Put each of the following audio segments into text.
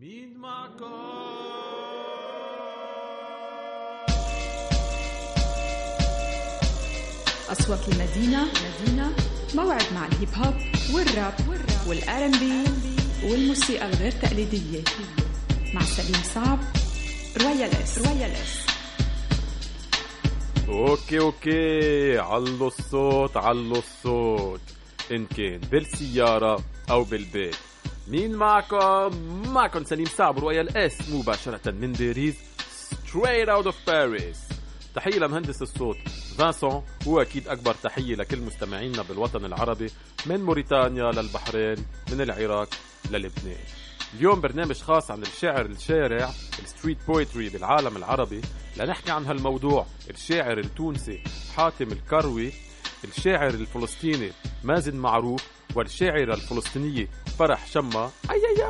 مين معكم أصوات المدينة مدينة موعد مع الهيب هوب والراب وال R&B والموسيقى الغير تقليدية. مع سليم صعب رويالس رويالس أوكي أوكي. علوا الصوت علوا الصوت. إن كان بالسيارة أو بالبيت. مين معكم؟ معكم سليم صعب رويال اس مباشرة من باريس straight out of Paris. تحية لمهندس الصوت فانسون واكيد أكبر تحية لكل مستمعينا بالوطن العربي من موريتانيا للبحرين من العراق للبنان. اليوم برنامج خاص عن الشعر الشارع ال street poetry بالعالم العربي. لنحكي عن هالموضوع الشاعر التونسي حاتم الكروي الشاعر الفلسطيني مازن معروف والشاعرة الفلسطينية فرح شما. أي أي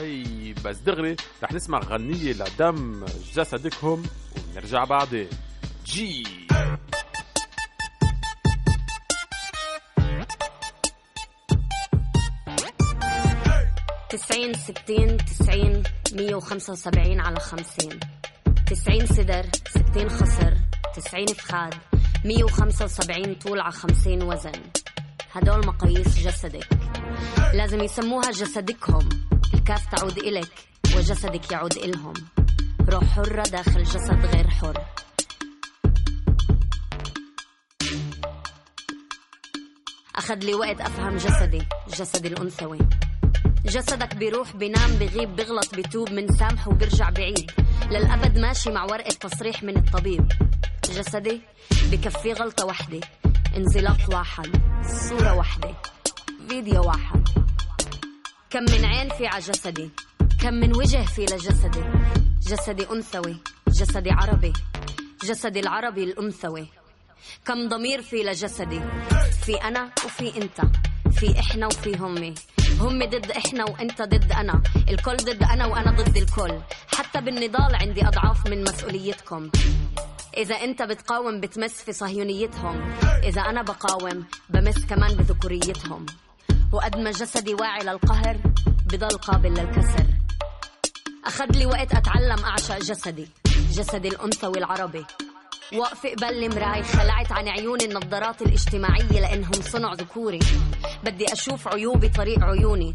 أي. بس دغري رح نسمع غنية لدم جسدكهم ونرجع بعدين جي. تسعين ستين تسعين مية وخمسة وسبعين على خمسين. تسعين صدر ستين خصر تسعين فخاد مية وخمسة وسبعين طول على خمسين وزن. هدول مقاييس جسدك. لازم يسموها جسدكهم. الكاف تعود إلك وجسدك يعود إلهم. روح حرة داخل جسد غير حر. أخذ لي وقت أفهم جسدي جسدي الأنثوي. جسدك بيروح بينام بغيب بغلط بتوب من سامح وبرجع بعيد. للأبد ماشي مع ورقة تصريح من الطبيب. جسدي بكفي غلطة وحدة. انزلاق واحد صورة واحدة فيديو واحد. كم من عين في على جسدي كم من وجه في لجسدي. جسدي أنثوي جسدي عربي جسدي العربي الأنثوي. كم ضمير في لجسدي في أنا وفي أنت في إحنا وفي همي. هم ضد إحنا وأنت ضد أنا الكل ضد أنا وأنا ضد الكل. حتى بالنضال عندي أضعاف من مسؤوليتكم. إذا أنت بتقاوم بتمس في صهيونيتهم. إذا أنا بقاوم بمس كمان بذكوريتهم. وقد ما جسدي واعي للقهر بضل قابل للكسر. أخذ لي وقت أتعلم أعشق جسدي جسدي الأنثوي العربي واقفة قبل المراي خلعت عن عيوني النظارات الاجتماعية لأنهم صنع ذكوري. بدي أشوف عيوبي طريق عيوني.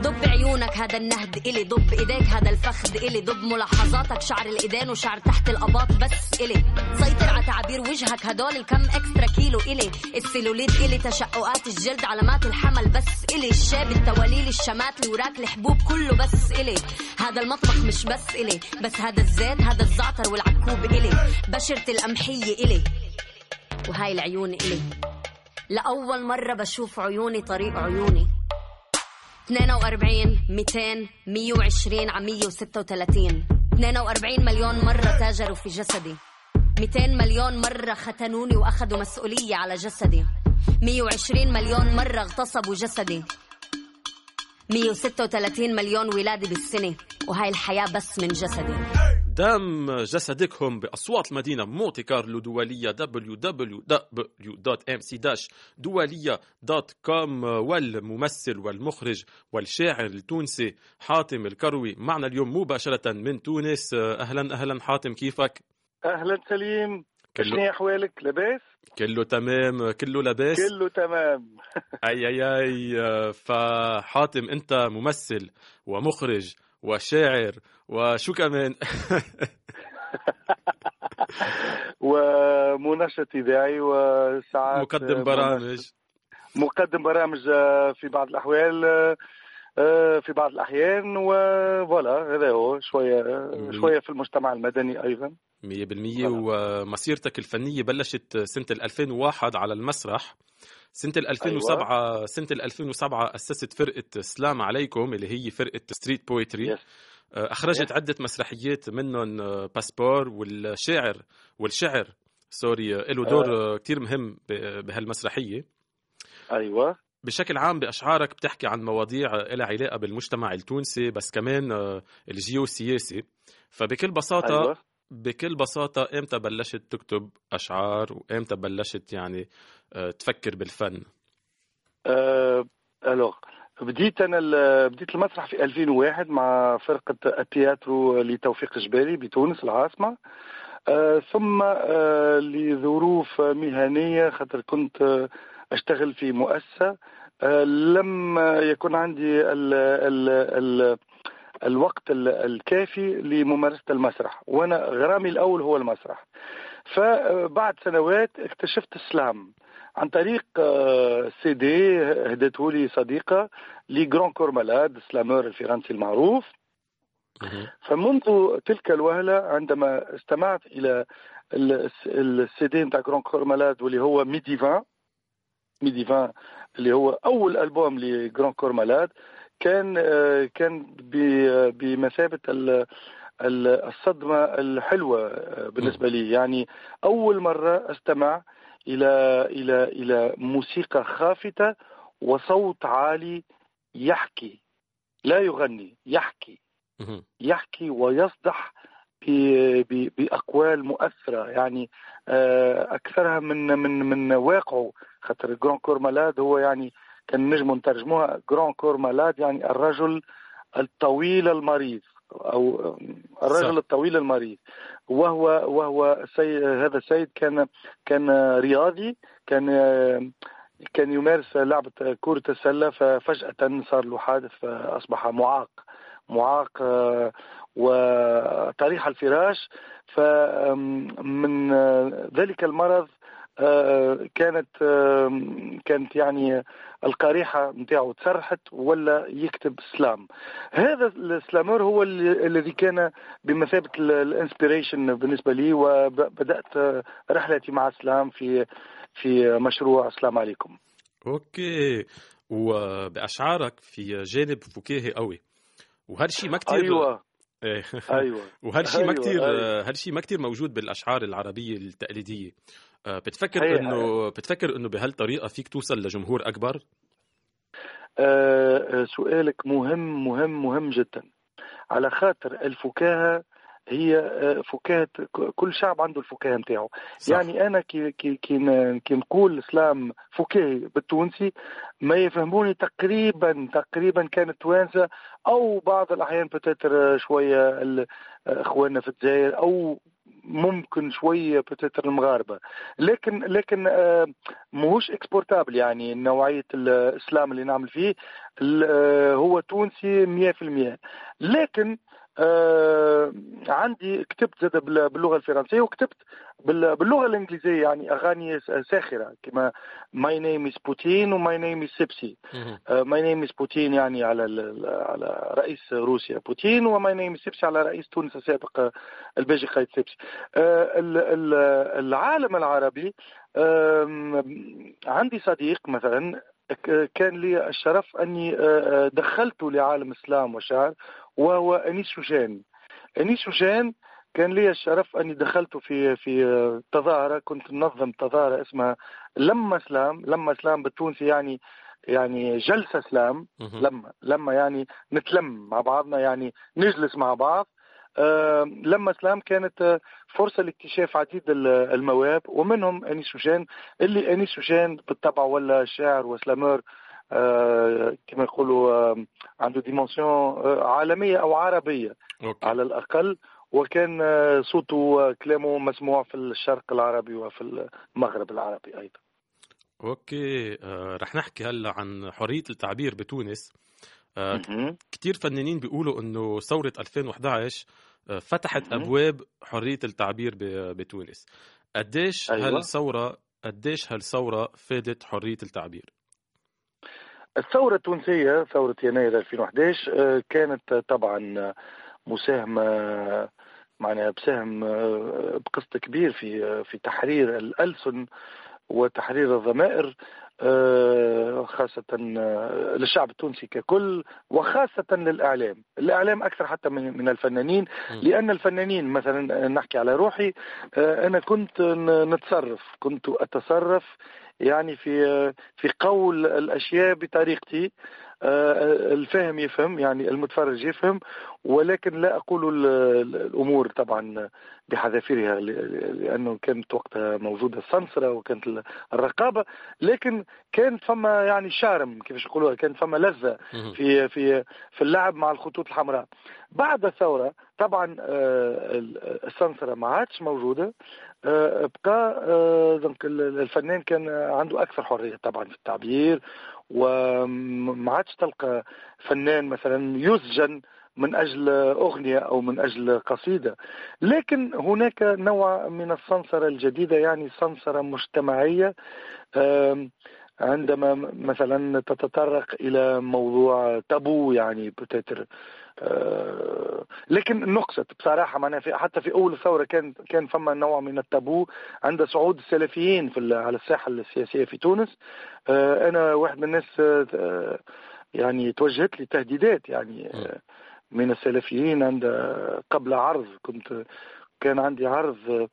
ضب عيونك هذا النهد إلي. ضب إيديك هذا الفخذ إلي. ضب ملاحظاتك شعر الإيدين وشعر تحت الأباط بس إلي. سيطر على تعابير وجهك هدول الكم إكسترا كيلو إلي. السيلوليت إلي تشققات الجلد علامات الحمل بس إلي. الشاب التواليل الشمات اللي وراك الحبوب كله بس إلي. هذا المطبخ مش بس إلي. بس هذا الزيت هذا الزعتر والعكوب إلي. بشرة القمحية إلي. وهاي العيون إلي. لأول مرة بشوف عيوني طريق عيوني. 42 200 120 على 136 42 مليون مرة تاجروا في جسدي. 200 مليون مرة ختنوني وأخذوا مسؤولية على جسدي. 120 مليون مرة اغتصبوا جسدي. 136 مليون ولادة بالسنة. وهاي الحياة بس من جسدي. دم جسدكهم بأصوات المدينة مونتي كارلو دولية www.mc-دولية.com والممثل والمخرج والشاعر التونسي حاتم الكروي. معنا اليوم مباشرة من تونس. أهلا أهلا حاتم كيفك؟ أهلا سليم. كله شنو أحوالك؟ لاباس؟ كله تمام كله لاباس؟ كله تمام. أي أي أي. فحاتم أنت ممثل ومخرج. وشاعر وشو كمان؟ ومنشط اذاعي وساعات مقدم برامج. مقدم برامج آه، في بعض الأحوال آه، آه، في بعض الأحيان وفوالا هذا هو. شوية. شوية في المجتمع المدني أيضا. 100% ومسيرتك الفنية بلشت ال 2001 على المسرح. سنة ال 2007 سنة ال 2007 أسست فرقة سلام عليكم اللي هي فرقة street poetry Yes. أخرجت Yes. عدة مسرحيات منهم باسبور والشاعر والشعر سوري له دور كتير مهم ب- بهالمسرحية. أيوه. بشكل عام بأشعارك بتحكي عن مواضيع لها علاقة بالمجتمع التونسي بس كمان آه، الجيوسياسي فبكل بساطة أيوه. بكل بساطة إمتى بلشت تكتب أشعار؟ وإمتى بلشت يعني آه، تفكر بالفن. آه، ألوغ. بديت أنا بديت المسرح في 2001 مع فرقة التياترو لتوفيق جبالي بتونس العاصمة. آه ثم آه لظروف مهنية خاطر كنت آه أشتغل في مؤسسة. آه لم يكن عندي ال ال ال الوقت الكافي لممارسة المسرح وأنا غرامي الأول هو المسرح. فبعد سنوات اكتشفت ال slam. عن طريق آه، سي دي هدته لي صديقة ل Grand Corps Malade slameur الفرنسي المعروف. فمنذ تلك الوهلة عندما استمعت إلى السي دي نتاع Grand Corps Malade واللي هو Midi 20 Midi 20 اللي هو أول ألبوم ل Grand Corps Malade كان آه، كان بمثابة الصدمة الحلوة آه، بالنسبة لي. يعني أول مرة أستمع إلى إلى إلى موسيقى خافتة وصوت عالي يحكي لا يغني يحكي. يحكي ويصدح بأقوال مؤثرة. يعني آه، أكثرها من من من واقعه. خاطر Grand Corps Malade هو يعني كان نجم نترجموها. Grand Corps Malade يعني الرجل الطويل المريض أو الرجل صح. الطويل المريض. وهو وهو سي هذا السيد كان كان رياضي كان كان يمارس لعبة كرة السلة ففجأة صار له حادث فأصبح معاق معاق وطريح الفراش. فمن ذلك المرض كانت كانت يعني القريحة نتاعو تسرحت ولا يكتب slam. هذا ال slameur هو الذي كان بمثابة ال inspiration بالنسبة لي وبدأت رحلتي مع ال slam في في مشروع السلام عليكم. أوكي. وبأشعارك في جانب فكاهي قوي. وهالشيء ما كثير أيوه. إيه. أيوه. وهالشيء أيوة. ما كثير أيوة. هالشيء ما كثير موجود بالأشعار العربية التقليدية. بتفكر هي انه بتفكر إنه بهالطريقة فيك توصل لجمهور أكبر؟ أه, آه، سؤالك مهم مهم مهم جدا. على خاطر الفكاهة هي آه، فكاهة كل شعب عنده الفكاهة نتاعو. يعني أنا كي كي كي, كي نقول إسلام فكاهي بالتونسي ما يفهموني تقريبا تقريبا كانت توانسة أو بعض الأحيان بتاتر شوية إخواننا في الجزائر أو ممكن شوية بتتر المغاربة. لكن لكن آه، ماهوش exportable يعني نوعية ال slam اللي نعمل فيه آه، هو تونسي 100% لكن آه عندي كتبت زادة باللغة الفرنسية وكتبت باللغة الإنجليزية يعني أغاني ساخرة كما my name is Putin و my name is Sebsi my name is Putin يعني على على رئيس روسيا بوتين و my name is سيبسي على رئيس تونس السابق آه، الباجي قايد سيبسي. آه العالم العربي عندي صديق مثلا كان لي الشرف أني آه، آه، دخلته لعالم ال slam والشعر وهو انيس شوشان انيس شوشان كان لي الشرف أني دخلت في في تظاهرة كنت منظم تظاهرة اسمها لمة slam لمة slam بالتونسي يعني يعني جلسة slam لمة لمة يعني نتلم مع بعضنا يعني نجلس مع بعض. لمة slam كانت فرصة لاكتشاف عديد المواهب ومنهم انيس شوشان اللي انيس شوشان بالطبع ولا شاعر و slameur. كما يقولوا عنده dimension آه، عالمية أو عربية OK. على الأقل. وكان صوته وكلامه مسموع في الشرق العربي وفي المغرب العربي أيضا. أوكي. آه رح نحكي هلأ عن حرية التعبير بتونس. آه كثير فنانين بيقولوا إنه ثورة 2011 آه فتحت أبواب حرية التعبير بتونس. قديش أيوة. هالثورة قديش هالثورة فادت حرية التعبير؟ الثورة التونسية ثورة يناير 2011 آه، كانت طبعا مساهمة معناها بسهم آه، بقسط كبير في آه، في تحرير الألسن وتحرير الضمائر خاصة للشعب التونسي ككل وخاصة للإعلام. الإعلام أكثر حتى من الفنانين لأن الفنانين مثلا نحكي على روحي أنا كنت نتصرف كنت أتصرف يعني في في قول الأشياء بطريقتي آه، الفاهم يفهم يعني المتفرج يفهم ولكن لا أقول الأمور طبعا بحذافيرها لأنه كانت وقتها موجودة السمسرة وكانت الرقابة لكن كان فما يعني شارم كيفاش يقولوها كان فما لذة في في في اللعب مع الخطوط الحمراء. بعد الثورة طبعا آه، السمسرة ما عادش موجودة. آه، بقى الفنان كان عنده أكثر حرية طبعا في التعبير وما عادش تلقى فنان مثلا يسجن من أجل أغنية أو من أجل قصيدة. لكن هناك نوع من السنسرة الجديدة يعني سنسرة مجتمعية. عندما مثلا تتطرق إلى موضوع تابو يعني بتتر آه، لكن نقصت بصراحة معناها في حتى في أول الثوره كان كان فما نوع من التابو عند صعود السلفيين في على الساحة السياسية في تونس. آه، أنا واحد من الناس آه، يعني توجهت لي تهديدات يعني من السلفيين عند قبل عرض. كنت كان عندي عرض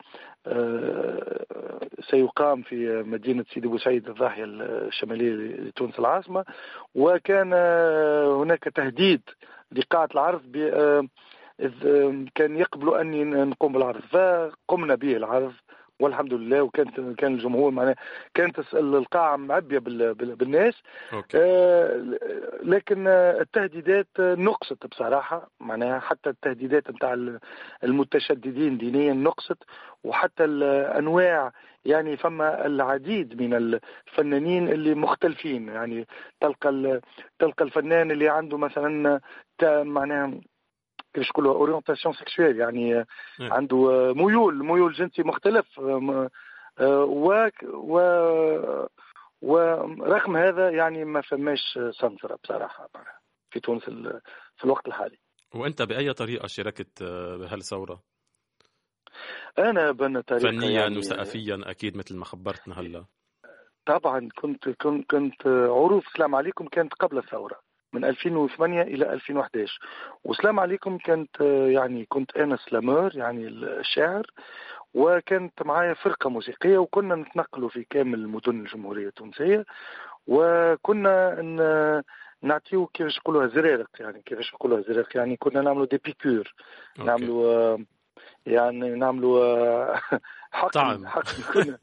سيقام في مدينة سيدي بوسعيد الضاحية الشمالية لتونس العاصمة. وكان هناك تهديد لقاعة العرض إذ كان يقبلوا أني نقوم بالعرض فقمنا به العرض والحمد لله وكانت كان الجمهور معناه كانت القاعة معبية بالناس أوكي. آه لكن التهديدات نقصت بصراحة معناها حتى التهديدات نتاع المتشددين دينيا نقصت وحتى الانواع يعني فما العديد من الفنانين اللي مختلفين يعني تلقى تلقى الفنان اللي عنده مثلا معناها كيفاش نقولوا orientation sexuelle يعني. عنده ميول ميول جنسي مختلف و و ورغم هذا يعني ما فماش سنسرة بصراحة في تونس في الوقت الحالي وأنت بأي طريقة شاركت بهالثورة؟ أنا بنا طريقة فنيا يعني وثقافيا أكيد مثل ما خبرتنا هلأ. طبعا كنت كنت كنت عروض سلام عليكم كانت قبل الثورة من 2008 إلى 2011 وسلام عليكم كانت يعني كنت أنا سلامور يعني الشاعر وكانت معايا فرقة موسيقية وكنا نتنقلوا في كامل مدن الجمهورية التونسية. وكنا نعطيو كيفاش نقولوها زرارق يعني كيفاش نقولوها زرارق يعني كنا نعملوا دي بيكور نعملوا يعني نعملوا حق طعم. حق كنا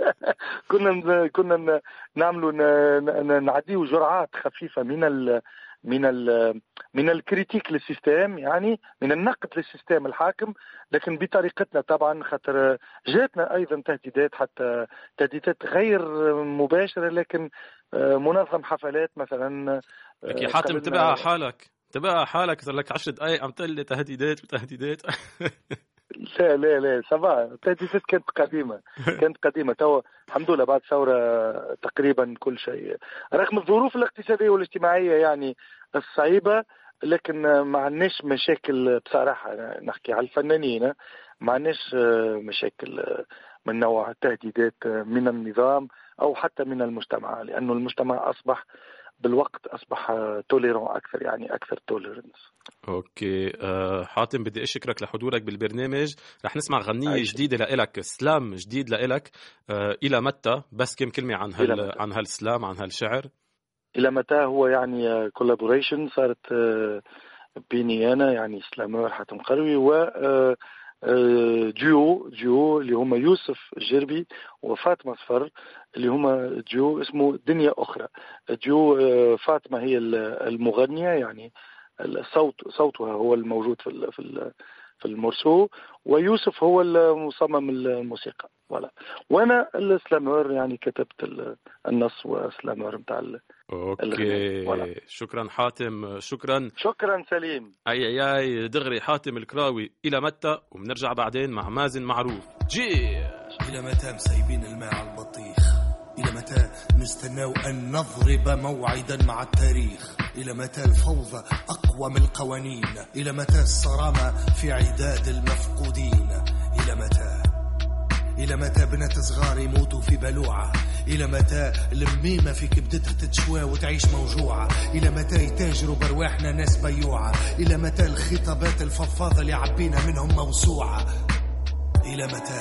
كنا كنا نعملوا نعديو جرعات خفيفة من ال من ال من ال critique لل système يعني من النقد لل système الحاكم لكن بطريقتنا طبعا خاطر جاتنا أيضا تهديدات حتى تهديدات غير مباشرة لكن آه، منظم حفلات مثلا لك يا آه، حاتم تبع حالك. تبع حالك صار لك 10 دقائق عم تقول لي تهديدات وتهديدات. لا لا لا طبعا التهديدات كانت قديمة. كانت قديمة. تو الحمد لله بعد ثورة تقريبا كل شيء. رغم الظروف الاقتصادية والاجتماعية يعني الصعيبة لكن ما عندناش مشاكل بصراحة. نحكي على الفنانين. ما عندناش مشاكل من نوع التهديدات من النظام أو حتى من المجتمع لأنه المجتمع أصبح بالوقت أصبح tolérant أكثر يعني أكثر tolérance OK. أه حاتم بدي أشكرك لحضورك بالبرنامج. رح نسمع غنية أيش. جديدة لإلك slam جديد لإلك. أه إلى متى؟ بس كم كلمة عن هال عن هال slam عن هالشعر. إلى متى هو يعني collaboration صارت أه بيني أنا يعني slameur حاتم قروي و duo duo اللي هما يوسف الجربي وفاطمة صفر اللي هما ديو اسمه دنيا أخرى. ديو آه، فاطمة هي المغنية يعني الصوت صوتها هو الموجود في في في ال morceau. ويوسف هو المصمم الموسيقى. voilà وأنا ال slameur يعني كتبت النص وال slameur نتاع OK. شكرا حاتم. شكرا. شكرا سليم. أي أي أي. دغري حاتم القروي. إلى متى؟ وبنرجع بعدين مع مازن معروف. جي. إلى متى مسيبين الماء على البطيخ؟ إلى متى نستناو أن نضرب موعدا مع التاريخ؟ إلى متى الفوضى أقوى من القوانين؟ إلى متى الصرامة في عداد المفقودين؟ إلى متى بنات صغار يموتوا في بلوعة؟ إلى متى الميمة في كبدتها تتشوى وتعيش موجوعة؟ إلى متى يتاجروا برواحنا ناس بيوعة؟ إلى متى الخطابات الفضفاضة اللي عبينا منهم موسوعة؟ إلى متى؟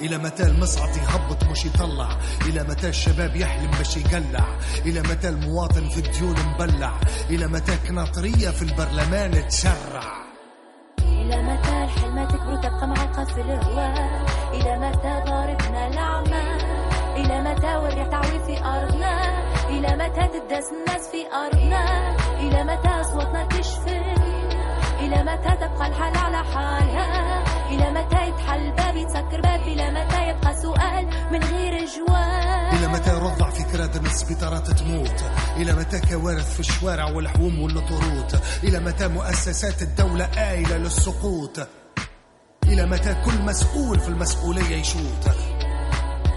إلى متى المصعد يهبط مش يطلع؟ إلى متى الشباب يحلم باش يقلع؟ إلى متى المواطن في الديون مبلع؟ إلى متى كناطرية في البرلمان تشرع؟ في الهواء إلى متى ضاربنا الأعمى إلى متى والريح تعوي في أرضنا إلى متى تدس الناس في أرضنا إلى متى أصواتنا تشفي إلى متى تبقى الحال على حالها إلى متى يتحل باب يتسكر باب إلى متى يبقى سؤال من غير جواب إلى متى رضع فكرة من السبيطارات تموت إلى متى كوارث في الشوارع والحوم والطرود إلى متى مؤسسات الدولة آيلة للسقوط إلى متى كل مسؤول في المسؤولية يشوت؟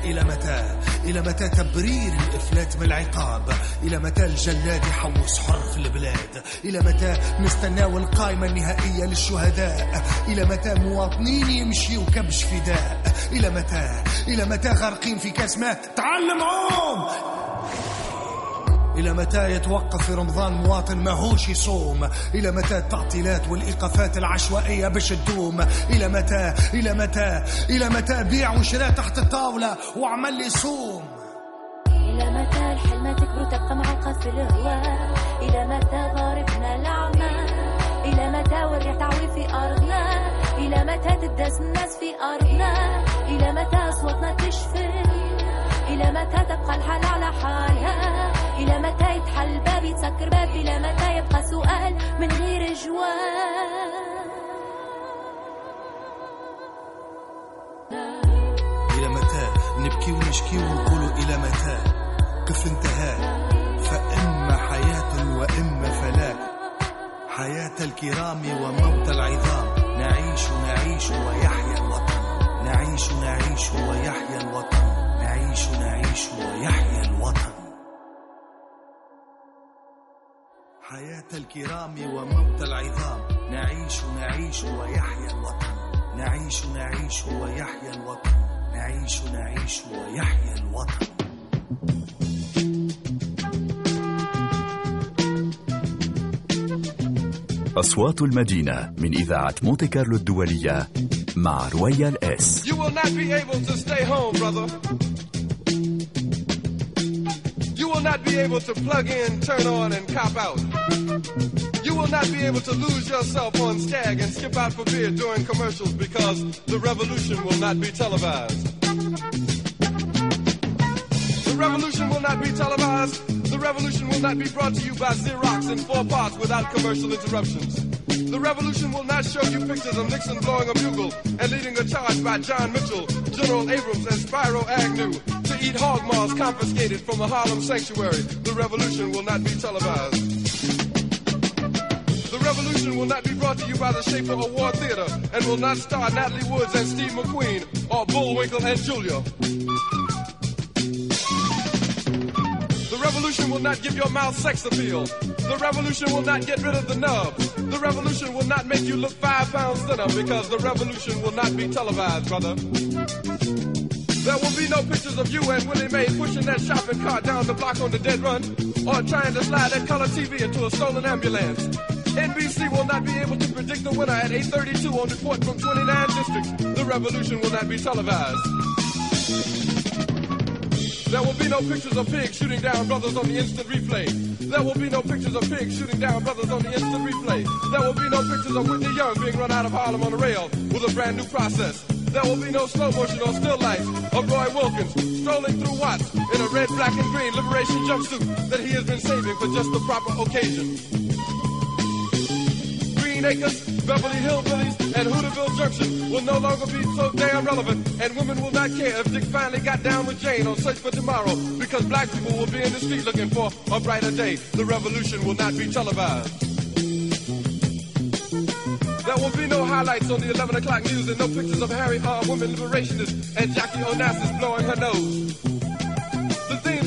إلى متى؟ إلى متى تبرير الإفلات من العقاب؟ إلى متى الجلاد يحوس حر في البلاد؟ إلى متى نستناو القائمة النهائية للشهداء؟ إلى متى مواطنين يمشيوا كبش فداء؟ إلى متى؟ إلى متى غارقين في كاس ماء تعلم عوم إلى متى يتوقف في رمضان مواطن ماهوش يصوم؟ إلى متى التعطيلات والإيقافات العشوائية باش تدوم؟ إلى متى؟ إلى متى؟ إلى متى بيع وشراء تحت الطاولة وعمل يصوم؟ إلى متى الحلمة تكبر تبقى معلقة في الهواء إلى متى ضاربنا الأعمى إلى متى والريح تعوي في أرضنا؟ إلى متى تدس الناس في أرضنا؟ إلى متى أصواتنا تشفي؟ إلى متى تبقى الحال على حالها إلى متى يتحل باب يتسكر باب؟ إلى متى يبقى سؤال من غير جواب إلى متى نبكي ونشكي ونقول إلى متى؟ كيف انتهى. فإما حياة وإما فلاك. حياة الكرام وموت العظام. نعيش نعيش ويحيا الوطن. نعيش نعيش ويحيا الوطن. نعيش نعيش ويحيا الوطن. حياة الكرام وموت العظام. نعيش نعيش ويحيا الوطن. نعيش نعيش ويحيا الوطن. نعيش نعيش ويحيا الوطن. أصوات المدينة من إذاعة مونتي كارلو الدولية مع رويال إس. You will not be able to stay home, brother. You will not be able to plug in, turn on, and cop out. You will not be able to lose yourself on stag and skip out for beer during commercials because the revolution will not be televised. The revolution will not be televised. The revolution will not be brought to you by Xerox in four parts without commercial interruptions. The revolution will not show you pictures of Nixon blowing a bugle and leading a charge by John Mitchell, General Abrams, and Spyro Agnew eat hog maws confiscated from a Harlem sanctuary. The revolution will not be televised. The revolution will not be brought to you by the Schaefer Award Theater and will not star Natalie Woods and Steve McQueen or Bullwinkle and Julia. The revolution will not give your mouth sex appeal. The revolution will not get rid of the nub. The revolution will not make you look five pounds thinner because the revolution will not be televised, brother. There will be no pictures of you and Willie Mae pushing that shopping cart down the block on the dead run or trying to slide that color TV into a stolen ambulance. NBC will not be able to predict the winner at 8.32 on report from 29 districts. The revolution will not be televised. There will be no pictures of pigs shooting down brothers on the instant replay. There will be no pictures of pigs shooting down brothers on the instant replay. There will be no pictures of Whitney Young being run out of Harlem on a rail with a brand new process. There will be no slow motion or still life of Roy Wilkins strolling through Watts in a red, black, and green liberation jumpsuit that he has been saving for just the proper occasion. Green Acres, Beverly Hillbillies, and Hooterville Junction will no longer be so damn relevant, and women will not care if Dick finally got down with Jane on Search for Tomorrow, because black people will be in the street looking for a brighter day. The revolution will not be televised. There will be no highlights on the 11 o'clock news and no pictures of Harry R. Women liberationists and Jackie Onassis blowing her nose.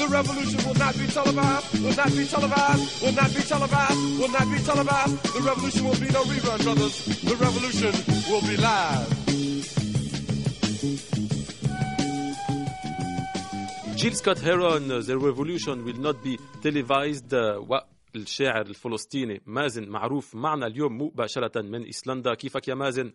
The revolution will not be televised, will not be televised, will not be televised, will not be televised. The revolution will be no rerun, brothers. The revolution will be live. جيل سكوت هيرون The Revolution will not be televised والشاعر الفلسطيني مازن معروف معنا اليوم مباشرة من إيسلندا كيفك يا مازن؟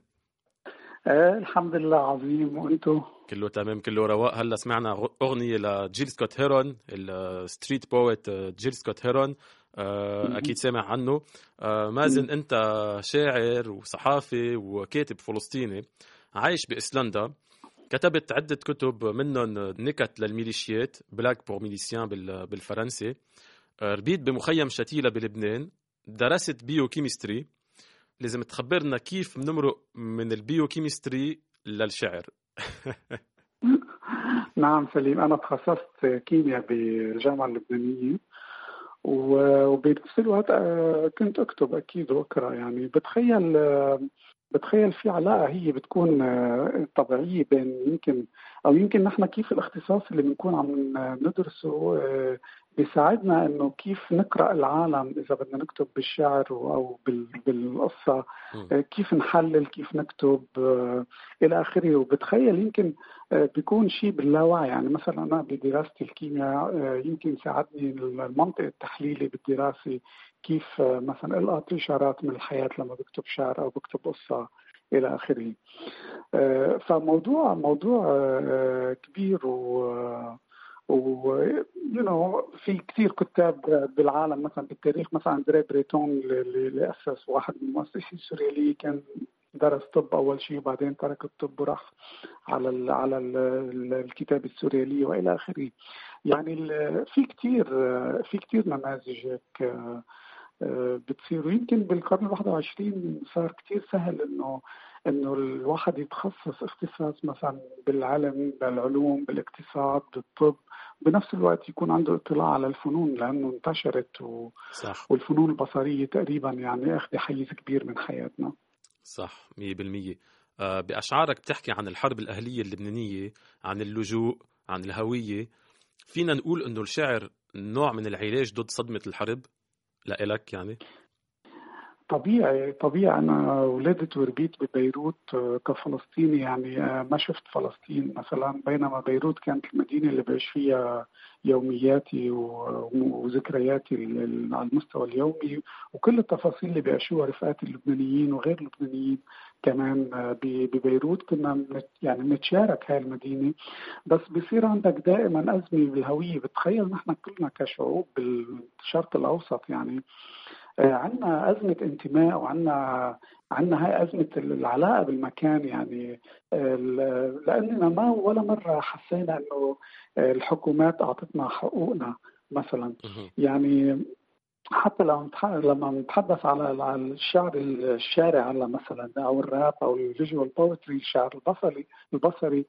آه الحمد لله عظيم وانتو كله تمام كله رواق. هلا سمعنا أغنية لجيل سكوت هيرون ال street poet جيل سكوت هيرون. آه، أكيد سامع عنه. آه، مازن أنت شاعر وصحافي وكاتب فلسطيني عايش بإيسلندا كتبت عدة كتب منهم نكت للميليشيات Blagues pour miliciens بالفرنسي. آه، ربيت بمخيم شتيلة بلبنان. درست biochemistry لازم تخبرنا كيف بنمرق من ال biochemistry للشعر. نعم سليم أنا تخصصت كيمياء بالجامعة اللبنانية وبنفس الوقت آه، كنت أكتب أكيد وأقرأ يعني. بتخيل آه، بتخيل في علاقة هي بتكون آه، طبيعية بين يمكن أو يمكن نحن كيف الاختصاص اللي بنكون عم ندرسه بيساعدنا إنه كيف نقرأ العالم إذا بدنا نكتب بالشعر أو بالقصة آه، كيف نحلل كيف نكتب إلى آخره. وبتخيل يمكن بيكون شيء باللاوعي. يعني مثلا أنا بدراستي الكيمياء يمكن ساعدني المنطق التحليلي بالدراسة كيف مثلا القط اشارات من الحياة لما بكتب شعر أو بكتب قصة إلى آخره. آه، فموضوع موضوع آه، كبير و و يو نو في كثير كتاب بالعالم مثلا بالتاريخ مثلا أندري بريتون اللي اسس واحد من المؤسسين السورياليين كان درس طب أول شيء وبعدين ترك الطب وراح على ال على ال الكتاب السوريالي وإلى آخره. يعني في كثير في كثير نماذج هيك بتصير. ويمكن بالقرن ال 21 صار كثير سهل إنه إنه الواحد يتخصص اختصاص مثلا بالعلم بالعلوم بالاقتصاد بالطب بنفس الوقت يكون عنده اطلاع على الفنون لأنه انتشرت و... صح. والفنون البصرية تقريبا يعني أخذ حيز كبير من حياتنا صح 100% آه، بأشعارك بتحكي عن الحرب الأهلية اللبنانية عن اللجوء عن الهوية فينا نقول إنه الشعر نوع من العلاج ضد صدمة الحرب لإلك يعني؟ طبيعي طبيعي. أنا ولدت وربيت ببيروت آه، كفلسطيني. يعني آه، ما شفت فلسطين مثلا. بينما بيروت كانت المدينة اللي بعيش فيها يومياتي وذكرياتي على المستوى اليومي. وكل التفاصيل اللي بيعيشوها رفقاتي اللبنانيين وغير اللبنانيين كمان آه، ببيروت. كنا يعني بنتشارك هاي المدينة. بس بصير عندك دائما أزمة بالهوية. بتخيل نحن كلنا كشعوب بالشرق الأوسط يعني. عندنا أزمة انتماء وعندنا عندنا هاي أزمة العلاقة بالمكان يعني لأننا ما ولا مرة حسينا إنه الحكومات أعطتنا حقوقنا مثلا. يعني حتى لو لما نتحدث على الشعر الشارع هلا مثلا أو الراب أو ال visual poetry الشعر البصري البصري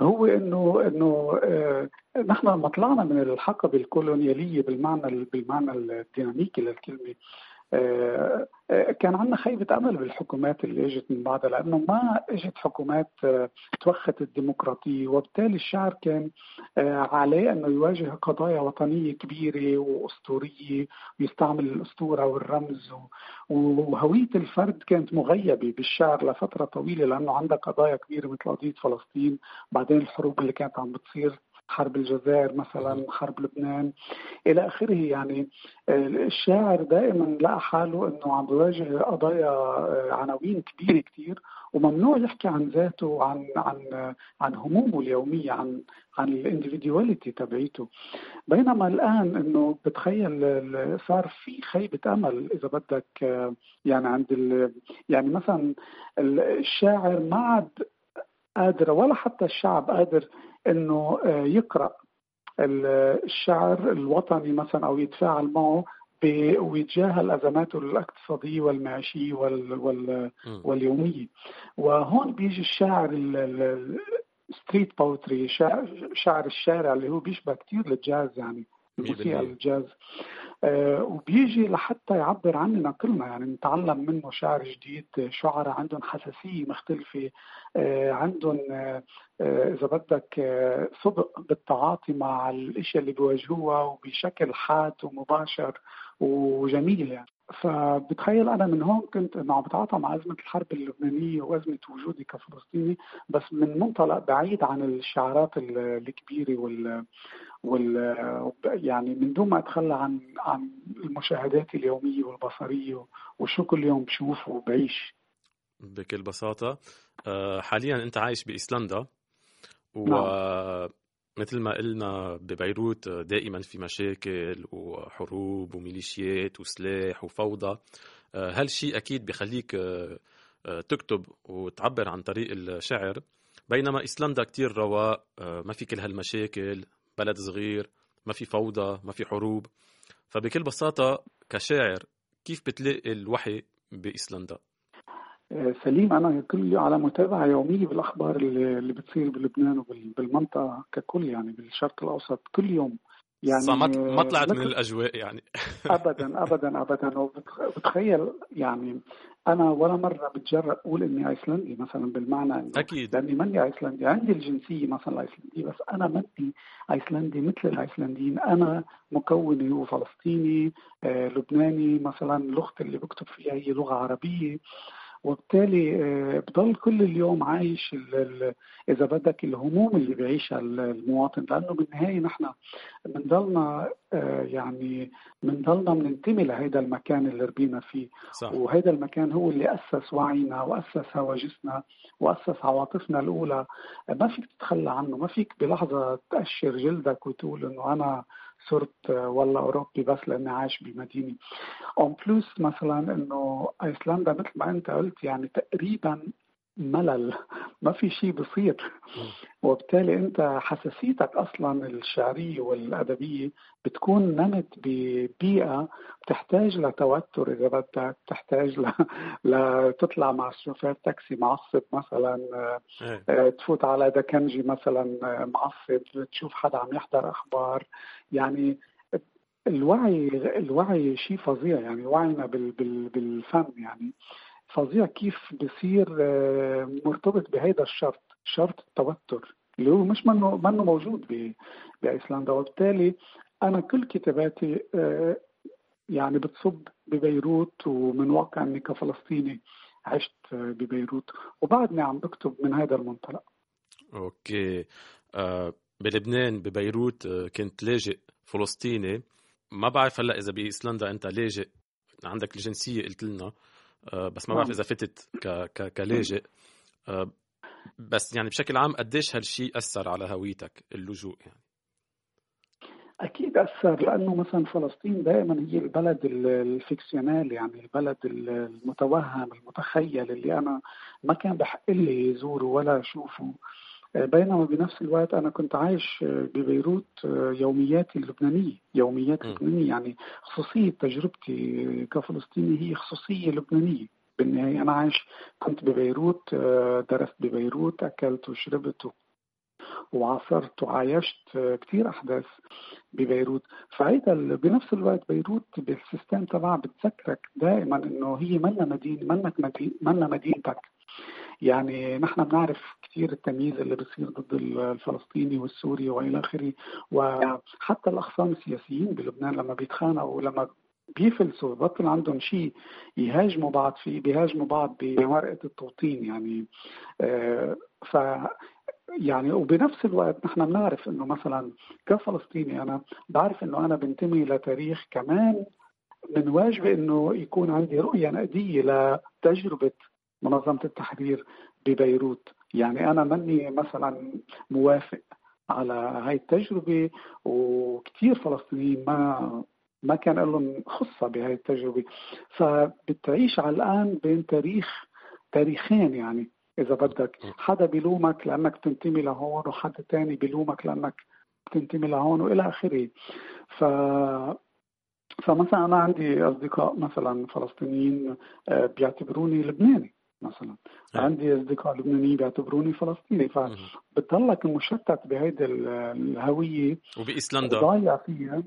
هو انه إنه آه، نحن لما طلعنا من الحقبه الكولونيالية بالمعنى بالمعنى الديناميكي للكلمة. كان عندنا خيبة أمل بالحكومات اللي إجت من بعدها لأنه ما إجت حكومات آه، توخت الديمقراطية وبالتالي الشعب كان عليه أنه يواجه قضايا وطنية كبيرة وأسطورية ويستعمل الأسطورة والرمز وهوية الفرد كانت مغيبة بالشعر لفترة طويلة لأنه عندها قضايا كبيرة مثل قضية فلسطين بعدين الحروب اللي كانت عم بتصير. حرب الجزائر مثلا حرب لبنان. إلى آخره يعني آه، الشاعر دائما لقى حاله إنه عم بيواجه قضايا آه، عناوين كبيرة كثير وممنوع يحكي عن ذاته وعن عن عن همومه اليومية عن عن الاندفيدواليتي تبعيته. بينما الآن إنه بتخيل صار في خيبة أمل إذا بدك آه، يعني عند يعني مثلا الشاعر ما عاد قادر ولا حتى الشعب قادر إنه آه، يقرأ الشعر الوطني مثلا أو يتفاعل معه ويتجاهل ازماته الاقتصادية والمعيشية وال وال واليومية. وهون بيجي الشاعر street poetry شعر الشارع اللي هو بيشبه كثير الجاز يعني الموسيقى الجاز. وبيجي لحتى يعبر عننا كلنا يعني نتعلم منه شعر جديد شعراء عندهم حساسية مختلفة آه عندهم آه, آه، إذا بدك آه صدق بالتعاطي مع الأشياء اللي بيواجهوها وبشكل حاد ومباشر وجميل يعني. فبتخيل أنا من هون كنت إنه عم بتعاطى مع أزمة الحرب اللبنانية وأزمة وجودي كفلسطيني بس من منطلق بعيد عن الشعارات الكبيرة وال وال يعني من دون ما أتخلى عن عن المشاهدات اليومية والبصرية وشو كل يوم بشوف وبعيش. بكل بساطة. آه، حاليا أنت عايش بايسلندا و نعم. مثل ما قلنا ببيروت دائما في مشاكل وحروب وميليشيات وسلاح وفوضى. آه، هالشيء أكيد بخليك آه، آه، تكتب وتعبر عن طريق الشعر؟ بينما ايسلندا كتير رواق ما في كل هالمشاكل. بلد صغير ما في فوضى ما في حروب فبكل بساطة كشاعر كيف بتلاقي الوحي بإيسلندا؟ سليم أنا كل على متابعة يومية بالأخبار اللي بتصير بلبنان وبالمنطقه ككل يعني بالشرق الأوسط كل يوم يعني ما طلعت من الأجواء يعني. ابدا ابدا ابدا. وبتخيل يعني أنا ولا مرة بتجرأ أقول إني آيسلندي مثلا بالمعنى إنه أكيد. لأني ماني آيسلندي. عندي الجنسية مثلا الايسلنديه بس أنا ماني آيسلندي مثل الآيسلنديين. أنا مكوني وفلسطيني آه لبناني مثلا. لغتي اللي بكتب فيها هي لغة عربية. وبالتالي آه، بضل كل اليوم عايش إذا بدك الهموم اللي بيعيشها المواطن لأنه بالنهاية نحن بنضلنا آه، يعني بنضلنا بننتمي لهيدا المكان اللي ربينا فيه صح. وهيدا المكان هو اللي أسس وعينا وأسس هواجسنا وأسس عواطفنا الأولى ما فيك تتخلى عنه ما فيك بلحظة تأشر جلدك وتقول إنه أنا صرت والله أوروبي بس لأني عايش بمدينة. اون بلوس مثلا إنه ايسلندا مثل ما أنت قلت يعني تقريبا ملل. ما في شيء بصير. وبالتالي انت حساسيتك أصلا الشعرية والأدبية بتكون نمت ببيئة بتحتاج لتوتر. إذا بدك بتحتاج ل... لتطلع مع شوفير تاكسي معصب مثلا إيه. آه، تفوت على دكنجي مثلا آه، معصب تشوف حدا عم يحضر أخبار. يعني الوعي الوعي شيء فظيع. يعني وعينا بال... بال... بالفن. يعني فظيع كيف بصير آه، مرتبط بهذا الشرط شرط التوتر اللي هو مش منه منه موجود بأيسلندا. وبالتالي أنا كل كتاباتي آه، يعني بتصب ببيروت ومن واقع إني كفلسطيني عشت ببيروت. وبعدني عم بكتب من هذا المنطلق. أوكي. آه بلبنان ببيروت آه، كنت لاجئ فلسطيني. ما بعرف هلأ إذا بإيسلندا أنت لاجئ. عندك الجنسية قلت لنا. آه، بس ما بعرف نعم. إذا فتت كلاجئ. آه، بس يعني بشكل عام قديش هالشيء أثر على هويتك اللجوء يعني؟ أكيد أثر لأنه مثلا فلسطين دائما هي البلد الفيكسيونال يعني البلد المتوهم المتخيل اللي أنا ما كان بحق لي زوره ولا أشوفه. بينما بنفس الوقت أنا كنت عايش ببيروت يومياتي اللبنانية يوميات لبنانيه يعني خصوصية تجربتي كفلسطيني هي خصوصية لبنانية. بالنهاية أنا عايش كنت ببيروت درست ببيروت أكلت وشربت وعاصرت وعايشت كثير أحداث ببيروت. فهيدا بنفس الوقت بيروت بالسيستم تبعها بتذكرك دائما إنه هي منا مدينه منك مدينة منا مدينتك. يعني نحن بنعرف كثير التمييز اللي بصير ضد الفلسطيني والسوري وإلى آخره. وحتى الاخصام السياسيين بلبنان لما بيتخانقوا لما بيفلسوا بطل عندهم شيء يهاجموا بعض فيه بيهاجموا بعض بورقه التوطين يعني. آه ف يعني وبنفس الوقت نحن بنعرف إنه مثلا كفلسطيني أنا بعرف إنه أنا بنتمي لتاريخ كمان من واجبي إنه يكون عندي رؤية نقدية لتجربة منظمة التحرير ببيروت. يعني أنا ماني مثلا موافق على هاي التجربة وكثير فلسطينيين ما ما كان لهم خصة بهاي التجربة. فبتعيش على الآن بين تاريخ تاريخين يعني. إذا بدك. حدا بيلومك لأنك تنتمي لهون وحدا تاني بيلومك لأنك تنتمي لهون وإلى آخره. ف فمثلا أنا عندي أصدقاء مثلا فلسطينيين آه، بيعتبروني لبناني مثلا. أه. عندي أصدقاء لبنانيين بيعتبروني فلسطيني. فبتضلك مشتت بهيدي الهوية وبإيسلندا. ضايع فيها.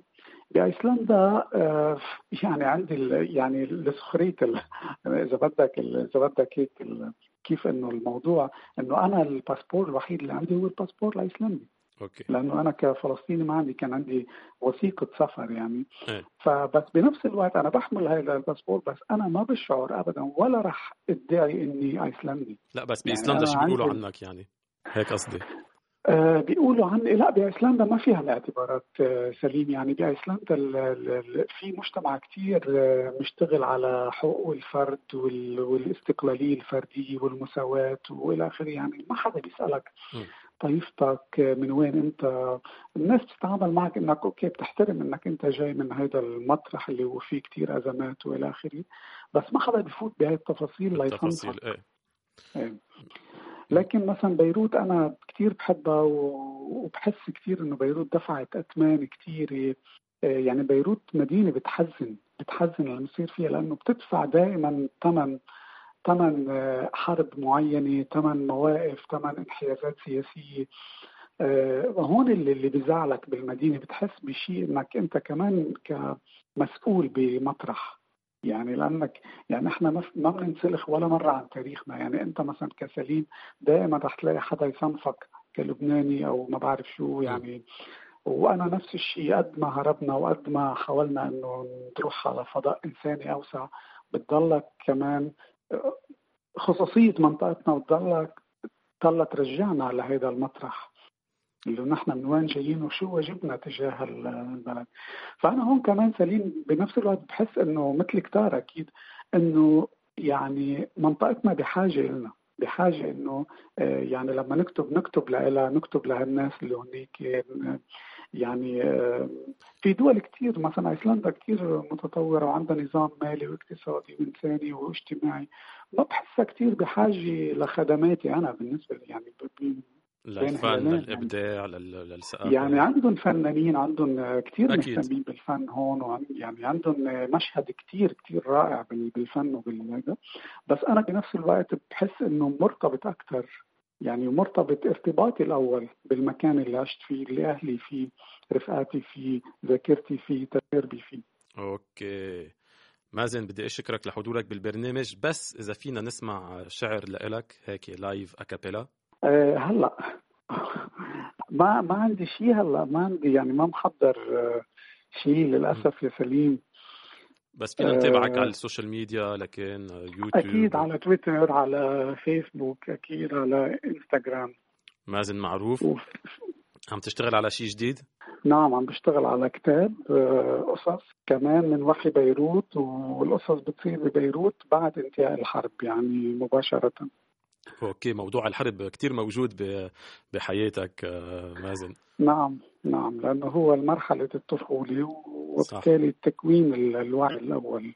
بإيسلندا آه، يعني عندي يعني لسخريه إذا بدك إذا بدك هيك كيف إنه الموضوع إنه أنا الباسبور الوحيد اللي عندي هو الباسبور الأيسلندي. OK. لأنه أنا كفلسطيني ما عندي كان عندي وثيقة سفر يعني. إيه. فبس بنفس الوقت أنا بحمل هذا الباسبور بس أنا ما بشعر ابدا ولا رح أدعي إني أيسلندي. لا بس بإيسلندا يعني شو بيقولوا عنك يعني؟ هيك قصدي. بيقولوا عني لا بايسلندا ما فيها الاعتبارات آه سليم يعني بايسلندا في مجتمع كثير آه مشتغل على حقوق الفرد والاستقلالية الفردية والمساواة وإلى آخره يعني ما حدا بيسألك. طائفتك من وين أنت الناس بتتعامل معك إنك أوكي بتحترم إنك أنت جاي من هذا المطرح اللي هو فيه كثير أزمات وإلى آخره بس ما حدا بفوت بهي التفاصيل ليفهمها إيه. إيه. لكن مثلا بيروت أنا كثير بحبها وبحس كثير إنه بيروت دفعت اثمان كثيره يعني بيروت مدينة بتحزن بتحزن اللي بصير فيها لأنه بتدفع دائما ثمن ثمن آه، حرب معينة ثمن مواقف ثمن انحيازات سياسية. وهون اللي اللي بزعلك بالمدينة بتحس بشيء إنك أنت كمان كمسؤول بمطرح. يعني لأنك يعني إحنا ما بننسلخ ولا مرة عن تاريخنا. يعني أنت مثلا كسليم دائما رح تلاقي حدا يصنفك كلبناني أو ما بعرف شو يعني. وأنا نفس الشيء قد ما هربنا وقد ما حاولنا إنه نروح على فضاء إنساني أوسع بتضلك كمان خصوصية منطقتنا بتضلك تضل ترجعنا لهذا المطرح. اللي نحن من وين جايين وشو واجبنا تجاه البلد. فأنا هون كمان سليم بنفس الوقت بحس إنه مثل كتار أكيد إنه يعني منطقتنا بحاجة لنا بحاجة إنه آه، يعني لما نكتب نكتب لها نكتب لهالناس اللي هنيك يعني آه، في دول كثير مثلا إيسلندا كثير متطورة وعندها نظام مالي واقتصادي وإنساني واجتماعي. ما بحسها كثير بحاجة لخدماتي أنا بالنسبة لي يعني للفن للابداع للثقافه يعني. عندهم فنانين عندهم كثير مهتمين بالفن هون وعن يعني عندهم مشهد كثير كثير رائع بالفن وبالهذا بس أنا بنفس الوقت بحس إنه مرتبط أكثر يعني مرتبط ارتباطي الأول بالمكان اللي عشت فيه اللي أهلي فيه رفقاتي فيه ذاكرتي فيه تجاربي فيه. أوكي. مازن بدي أشكرك لحضورك بالبرنامج. بس إذا فينا نسمع شعر لإلك هيك live a cappella أه هلا ما ما عندي شيء هلا ما عندي يعني ما محضر آه، شيء للأسف يا سليم. بس فينا نتابعك على ال social media لكن يوتيوب. أكيد على تويتر على فيسبوك أكيد على إنستغرام. مازن معروف. و... عم تشتغل على شيء جديد؟ نعم عم بشتغل على كتاب آه، قصص كمان من وحي بيروت والقصص بتصير ببيروت بعد انتهاء الحرب يعني مباشرة. okay موضوع الحرب كتير موجود بحياتك آه، مازن. نعم نعم لأنه هو مرحله الطفولة وبالتالي التكوين الوعي الأول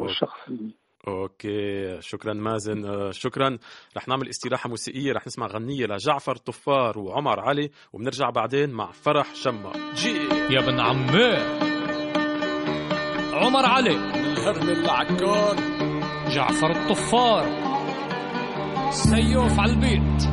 والشخصي okay شكرا مازن. آه، شكرا. رح نعمل استراحة موسيقية رح نسمع غنية لجعفر الطفار وعمر علي وبنرجع بعدين مع فرح شما جي! يا ابن عمي! عمر علي! الهرم العكار جعفر الطفار سيوف على البيت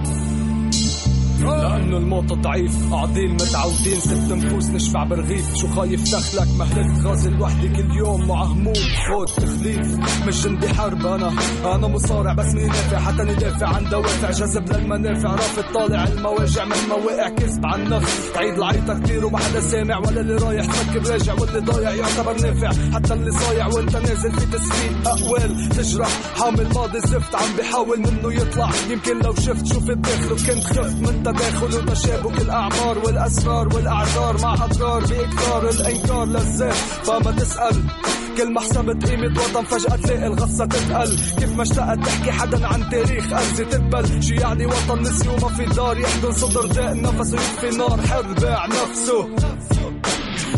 لأنه الموت ضعيف. قاعدين متعودين ست نفوس نشفع برغيف شو خايف دخلك مهلك غازي لوحدي كل يوم مع هموم. خود تخليف. مش جندي حرب أنا. أنا مصارع بس مين يدافع حتى ندافع عن دوافع. جذب للمنافع. رافض طالع المواجع. من مواقع كذب عن نفس تعيد العريضه كتير وما حدا سامع ولا اللي رايح. تفكر راجع واللي ضايع يعتبر نافع. حتى اللي صايع وانت نازل في تسفيد أقوال. تجرح. حامل ماضي زفت. عم بحاول منه يطلع. يمكن لو شفت شو في الداخل وكنت خفت من تداخل وتشابك الأعمار والأسرار والأعذار مع أضرار بإكثار الإنكار للذات. فما تسأل كل ما حسبت قيمة وطن فجأة تلاقي الغصة تتقل. كيف ما اشتقت تحكي حدا عن تاريخ أرزي تقبل. شو يعني وطن نسي وما في دار؟ يحضن صدر داء نفسه يطفي نار حر باع نفسه.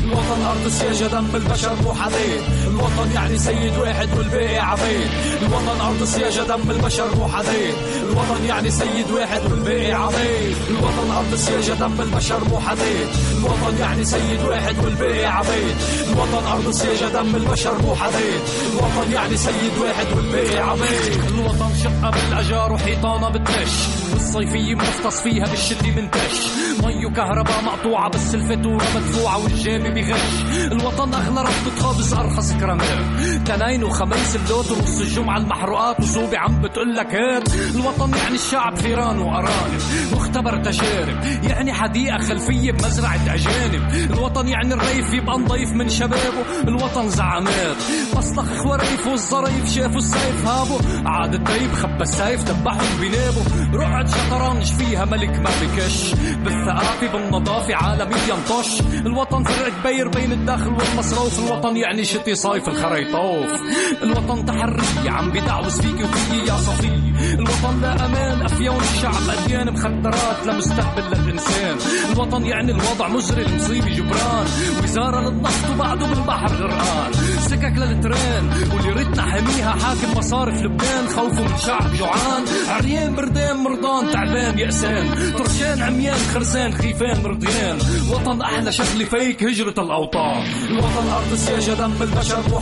الوطن أرض سياجة دم البشر مو حديد الوطن يعني سيد واحد والباقي عبيد الوطن أرض سياجة دم البشر مو حديد الوطن يعني سيد واحد والباقي عبيد الوطن أرض سياجة دم البشر مو حديد الوطن يعني سيد واحد والباقي عبيد الوطن أرض سياجة دم البشر مو حديد الوطن يعني سيد واحد والباقي عبيد الوطن شقة بالأجار وحيطانة بتنش والصيفية مفتص فيها بالشتي منتش. مي وكهرباء مقطوعة بس الفاتورة مدفوعة والجيب بغش الوطن أغلى رفضة خبز أرخص كراميل تنين وخميس اللوت ونص الجمعة المحروقات وزوبي عم بتقول لك هات الوطن يعني الشعب فيران وأرانب. مختبر تجارب. يعني حديقة خلفية بمزرعة أجانب. الوطن يعني الريف يبقى نضيف من شبابه. الوطن زعامات. مصلخ خوريف والظريف شافوا السيف هابو عاد الطيب خبى السيف دبحهم بنابه رقعة شطرنج فيها ملك ما بكش. بالثقافة بالنظافة عالميا طش الوطن فرق كبير بين الداخل والمصروف. الوطن يعني شتي صيف الخريطوف. الوطن تحرية عم بدعوز فيك وفيي يا صفي الوطن لا أمان أفيون الشعب أديان مخدرات لمستقبل للانسان الوطن يعني الوضع مزري المصيبه جبران. وزارة للنفط وبعده بالبحر غرقان سكك للترين واللي ريتنا حاميها حاكم مصارف لبنان. خوفه من شعب جوعان. عريان بردان مرضان تعبان يأسان. ترشان عميان خرسان خيفان مرضيان. وطن أحلى شغله فيك هجرة الأوطان. الوطن أرض سياجة دم البشر مو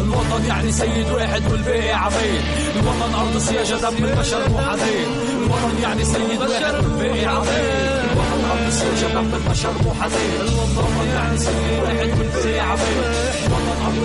الوطن يعني سيد واحد والباقي عبيد الوطن أرض دم البشر مو حديد الوطن يعني سيد واحد والباقي عبيد الوطن دم البشر مو الوطن يعني سيد واحد عبيد الوطن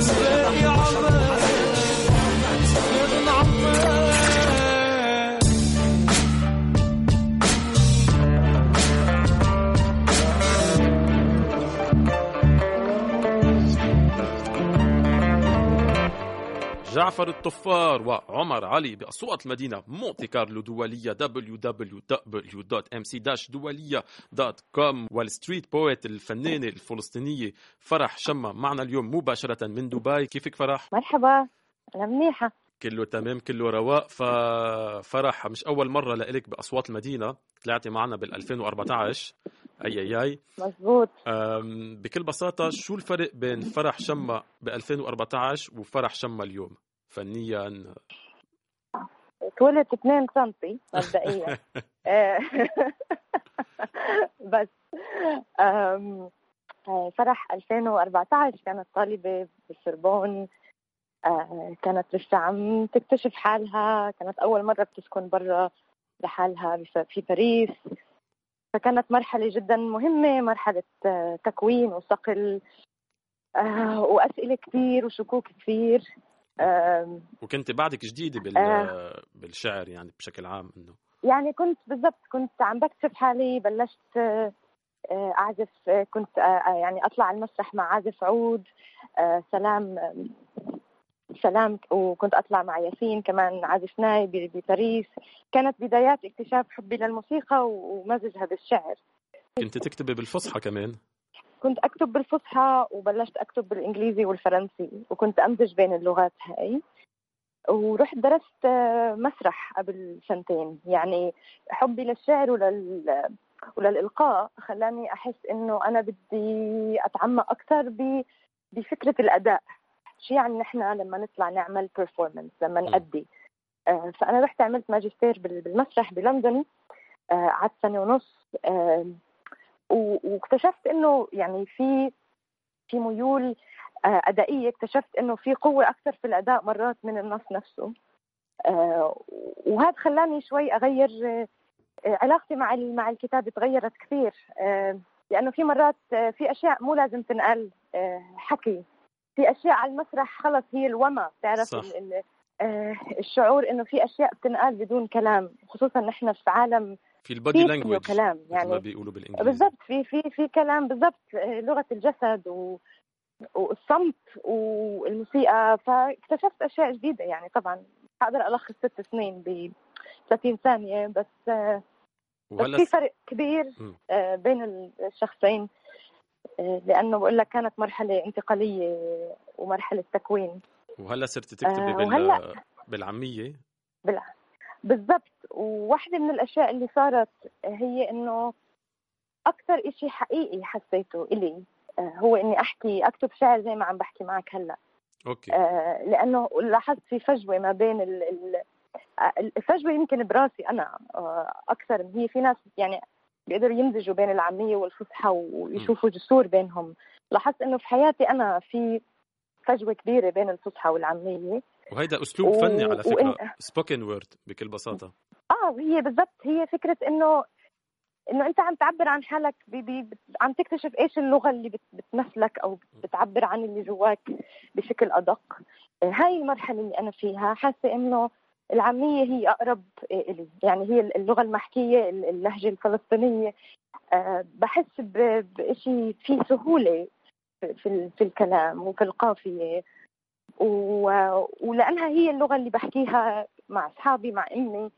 جعفر الطفار وعمر علي بأصوات المدينة مونت كارلو دولية www.mc-دولية.com وال street poet الفنانة الفلسطينية فرح شمة معنا اليوم مباشرة من دبي. كيفك فرح؟ مرحبا أنا منيحة. كله تمام كله رواق ففرح مش أول مرة لإلك بأصوات المدينة. طلعتي معنا بال 2014 أي أي أي. مزبوط بكل بساطة شو الفرق بين فرح شمة ب 2014 وفرح شمة اليوم؟ فنيا. اتولدت 2 سنتي مبدئيا. بس فرح 2014 كانت طالبة بالسربون. كانت لسه عم تكتشف حالها. كانت أول مرة بتسكن برا لحالها في باريس. فكانت مرحلة جدا مهمة مرحلة تكوين وصقل. وأسئلة كثير وشكوك كثير وكنت بعدك جديدة بال... آه. بالشعر يعني بشكل عام إنه. يعني كنت بالضبط كنت عم بكتشف حالي بلشت أعزف كنت يعني أطلع على المسرح مع عازف عود سلام سلام وكنت أطلع مع ياسين كمان عازف ناي بباريس. كانت بدايات اكتشاف حبي للموسيقى ومزجها بالشعر كنت تكتبي بالفصحى كمان؟ كنت أكتب بالفصحى وبلشت أكتب بالإنجليزي والفرنسي وكنت أمزج بين اللغات هاي. ورحت درست مسرح قبل سنتين. يعني حبي للشعر ولل وللإلقاء خلاني أحس إنه أنا بدي أتعمق أكثر بفكرة الأداء. شو يعني نحن لما نطلع نعمل performance لما نأدي؟ آه فأنا رحت عملت ماجستير بالمسرح بلندن قعدت آه سنة ونص آه واكتشفت إنه يعني في في ميول أدائية. اكتشفت إنه في قوة أكثر في الأداء مرات من النص نفسه. وهذا خلاني شوي أغير علاقتي مع مع الكتاب. تغيرت كثير. لأنه في مرات في أشياء مو لازم تنقال حكي. في أشياء على المسرح خلص هي الوما. بتعرف آه الشعور إنه في أشياء بتنقال بدون كلام. خصوصا نحن في عالم في البودي في لانجويج كلام يعني ما بيقولوا بالإنجليزي. بالضبط في في في كلام بالضبط لغة الجسد و والصمت والموسيقى فاكتشفت أشياء جديدة يعني طبعا حقدر ألخص ست سنين ب 30 ثانية بس بس في فرق كبير. آه، بين الشخصين آه، لأنه بقول لك كانت مرحلة انتقالية ومرحلة تكوين. وهلا صرت تكتبي آه، بال... وهلأ- بالعامية؟ بال- بالضبط. وواحدة من الأشياء اللي صارت هي إنه أكثر إشي حقيقي حسيته إلي آه، هو إني أحكي أكتب شعر زي ما عم بحكي معك هلأ. أوكي. آه، لأنه لاحظت في فجوة ما بين ال- آه، الفجوة يمكن براسي أنا آه، أكثر. هي في ناس يعني بيقدروا يمزجوا بين العامية والفصحى ويشوفوا جسور بينهم. لاحظت إنه في حياتي أنا في فجوة كبيرة بين الفصحى والعامية. وهيدا أسلوب و- فني على فكرة. وإن- spoken word بكل بساطة. آه هي بالضبط. هي فكرة انه إنه أنت عم تعبر عن حالك بي بي عم تكتشف إيش اللغة اللي بت بتمثلك أو بتعبر عن اللي جواك بشكل أدق. آه، هاي المرحلة اللي أنا فيها حاسة إنه العامية هي أقرب آه، إلي. يعني هي اللغة المحكية اللهجة الفلسطينية. آه، بحس بشيء فيه سهولة في- في ال- في الكلام وفي القافية. و- ولأنها هي اللغة اللي بحكيها مع أصحابي مع أمي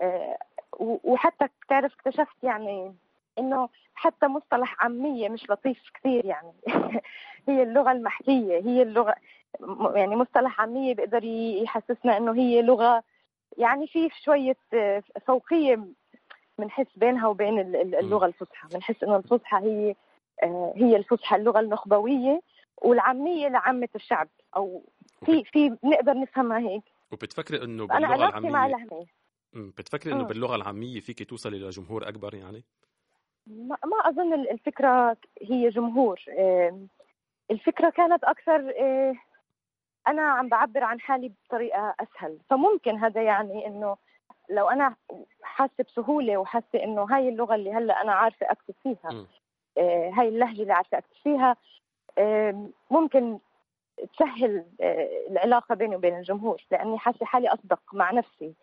آه، وحتى بتعرف اكتشفت يعني إنه حتى مصطلح عامية مش لطيف كثير يعني. هي اللغة المحكيه هي اللغة يعني مصطلح عامية بيقدر يحسسنا إنه هي لغة يعني في شوية آه، فوقية بنحس بينها وبين ال- ال- اللغة الفصحى. بنحس إنه الفصحى هي آه، هي الفصحى اللغة النخبوية. والعامية لعامة الشعب أو في في نقدر نفهمها هيك. وبتفكري إنه باللغة مع العاميه العامية. مم، بتفكري إنه. باللغة العامية فيك توصلي لجمهور أكبر يعني؟ ما ما أظن ال- الفكرة هي جمهور. الفكرة كانت أكثر آه، أنا عم بعبر عن حالي بطريقة أسهل. فممكن هذا يعني إنه لو أنا حاسة بسهولة وحاسة إنه هاي اللغة اللي هلأ أنا عارفة أكتب فيها آه، هاي اللهجة اللي عارفة أكتب فيها ممكن تسهل آه، العلاقة بيني وبين الجمهور لأني حاسة حالي أصدق مع نفسي.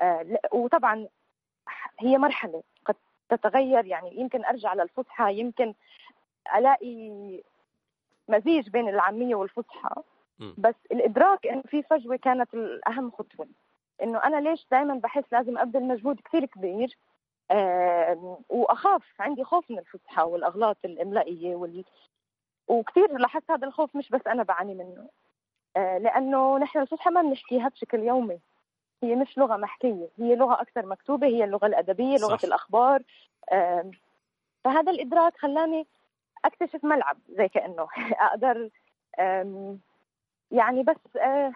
آه، وطبعا هي مرحلة قد تتغير يعني يمكن أرجع للفصحى يمكن ألاقي مزيج بين العامية والفصحى. بس الإدراك إنه في فجوة كانت الأهم خطوة. إنه أنا ليش دائما بحس لازم أبذل مجهود كثير كبير؟ وأخاف عندي خوف من الفصحى والأغلاط الإملائية وال... وكثير لاحظت هذا الخوف مش بس أنا بعاني منه. آه، لأنه نحن الفصحى ما بنحكيها بشكل يومي. هي مش لغة محكية هي لغة أكثر مكتوبة هي اللغة الأدبية لغة صح. الأخبار. آم، فهذا الإدراك خلاني أكتشف ملعب زي كأنه. أقدر يعني بس آه،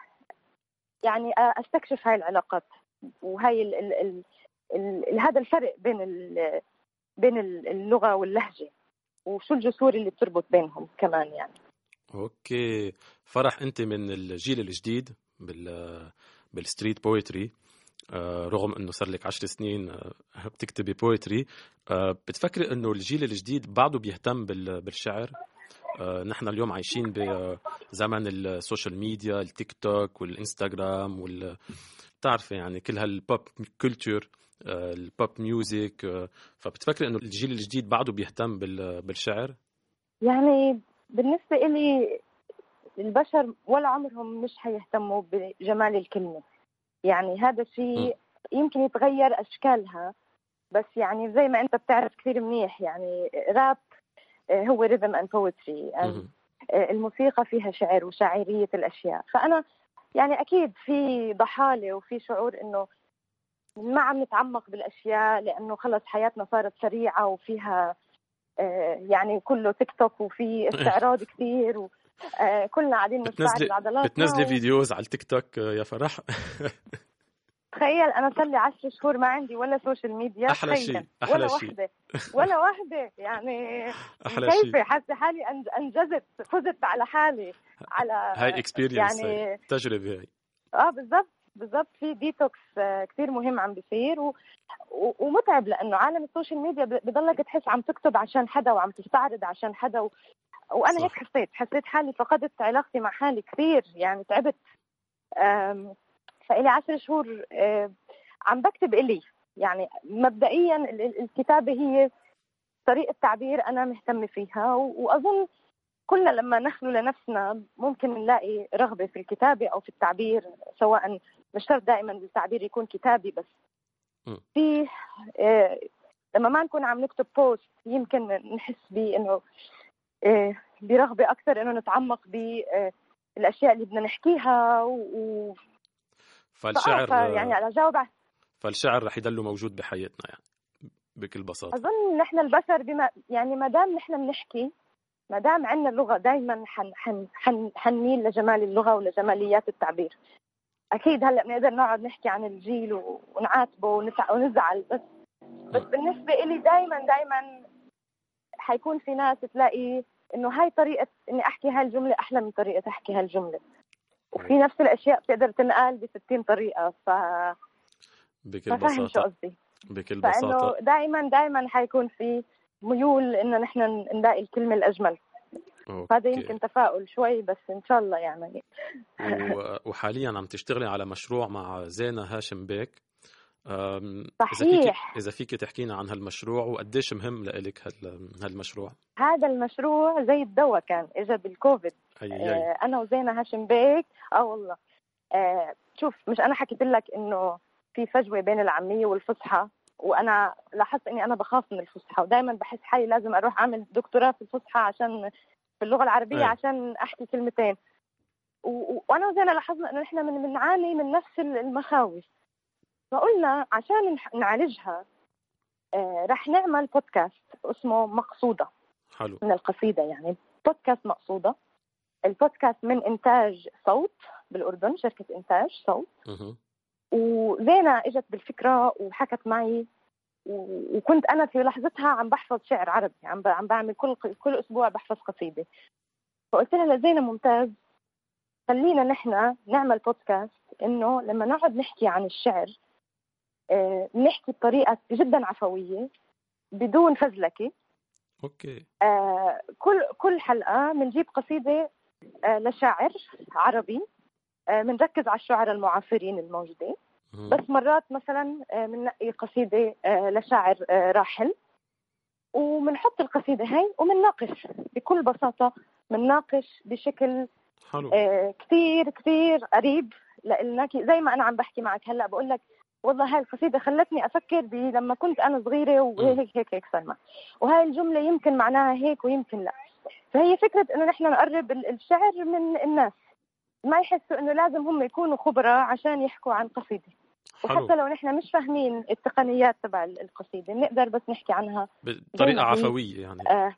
يعني آه، أستكشف هاي العلاقات. وهاي ال ال ال ال هذا الفرق بين ال بين ال- اللغة واللهجة. وشو الجسور اللي بتربط بينهم كمان يعني. أوكي. فرح أنت من الجيل الجديد بال بال street poetry آه، رغم إنه صار لك عشر سنين آه، بتكتبي poetry آه، بتفكري إنه الجيل الجديد بعده بيهتم بال- بالشعر؟ نحن اليوم عايشين بزمن ال social media التيك توك والإنستغرام وال بتعرفي يعني كل هال pop culture ال pop music آه، فبتفكري إنه الجيل الجديد بعده بيهتم بال- بالشعر؟ يعني بالنسبة إلي البشر ولا عمرهم مش حيهتموا بجمال الكلمة. يعني هذا الشيء يمكن يتغير أشكالها بس يعني زي ما أنت بتعرف كثير منيح يعني راب آه، هو rhythm and poetry الموسيقى فيها شعر وشاعرية الأشياء. فأنا يعني أكيد في ضحالة وفي شعور إنه ما عم نتعمق بالأشياء لأنه خلص حياتنا صارت سريعة وفيها آه، يعني كله تيك توك وفي استعراض كثير وكلنا قاعدين نستعرض بتنزلي عضلاتنا بتنزلي و- videos على التيك توك آه، يا فرح؟ تخيل أنا صار لي 10 شهور ما عندي ولا social media تخيل. شيء، أحلى ولا شيء. ولا واحدة يعني كيف شيء. حاسة حالي أنج- أنجزت فزت على حالي على هاي experience يعني تجربة هاي. آه بالضبط. بالضبط في ديتوكس كثير مهم عم بيصير و... و... ومتعب لأنه عالم ال social media بضلك تحس عم تكتب عشان حدا وعم تستعرض عشان حدا و... وأنا صح. هيك حسيت حسيت حالي فقدت علاقتي مع حالي كثير يعني تعبت أم... فإلي عشر شهور أه... عم بكتب إلي يعني مبدئيا ال- ال- الكتابة هي طريقة تعبير أنا مهتمة فيها و... وأظن كلنا لما نخلو لنفسنا ممكن نلاقي رغبة في الكتابة أو في التعبير سواء مش شرط دائما التعبير يكون كتابي بس. في آه، لما ما نكون عم نكتب بوست يمكن نحس بانه آه، برغبة أكثر إنه نتعمق بالاشياء اللي بدنا نحكيها و فالشعر يعني على جاوب فالشعر رح يضل موجود بحياتنا يعني بكل بساطة. أظن نحن البشر بما يعني ما دام نحن بنحكي ما دام عندنا اللغة دائما حن حن حن حنميل لجمال اللغة ولجماليات التعبير. أكيد هلأ بنقدر نقعد نحكي عن الجيل ونعاتبه ونزعل بس بس بالنسبة لي دائما دائما حيكون في ناس تلاقي إنه هاي طريقة إني أحكي هاي الجملة أحلى من طريقة أحكي هاي الجملة. وفي نفس الأشياء بتقدر تنقال ب 60 طريقة ف بكل ففاهم شو قصدي. بكل فإنه بساطة. دائما دائما حيكون في ميول إنه نحن نلاقي الكلمة الأجمل. هذا okay. يمكن تفاؤل شوي بس إن شاء الله يعني. وحاليا عم تشتغلي على مشروع مع زينة هاشم بيك. صحيح. فيك إذا فيك تحكينا عن هالمشروع وقديش مهم لإلك هال- هالمشروع؟ هذا المشروع زي الدواء كان اجى بالكوفيد. أي أي. آه أنا وزينة هاشم بيك. آه والله. آه شوف مش أنا حكيت لك إنه في فجوة بين العامية والفصحى وأنا لاحظت إني أنا بخاف من الفصحى ودائما بحس حالي لازم أروح أعمل دكتوراه في الفصحى عشان في اللغة العربية أي. عشان أحكي كلمتين. وأنا وزينة لاحظنا انه نحن من بنعاني من نفس المخاوف. فقلنا عشان نعالجها آه رح نعمل بودكاست اسمه مقصودة. حلو. من القصيدة يعني. بودكاست مقصودة. البودكاست من إنتاج صوت بالأردن شركة إنتاج صوت. مهم. وزينة إجت بالفكرة وحكت معي وكنت أنا في لحظتها عم بحفظ شعر عربي عم عم بعمل كل كل أسبوع بحفظ قصيدة. فقلت لها لزينة ممتاز خلينا نحن نعمل بودكاست إنه لما نقعد نحكي عن الشعر آه، نحكي بطريقة جدا عفوية بدون فزلكة. أوكي. آه، كل كل حلقة بنجيب قصيدة آه، لشاعر عربي بنركز على الشعراء المعاصرين الموجودين. بس مرات مثلا بننقي قصيدة آه، لشاعر آه، راحل. وبنحط القصيدة هاي وبنناقش بكل بساطة بنناقش بشكل حلو. آه، كثير كثير قريب لإلنا. زي ما أنا عم بحكي معك هلأ بقول لك والله هاي القصيدة خلتني أفكر لما كنت أنا صغيرة وهيك هيك هيك سلمى. وهاي الجملة يمكن معناها هيك ويمكن لأ. فهي فكرة إنه نحن نقرب ال- الشعر من الناس. ما يحسوا إنه لازم هم يكونوا خبراء عشان يحكوا عن قصيدة حلو. وحتى لو نحن مش فاهمين التقنيات تبع ال- القصيدة بنقدر بس نحكي عنها هي. عفوية يعني آه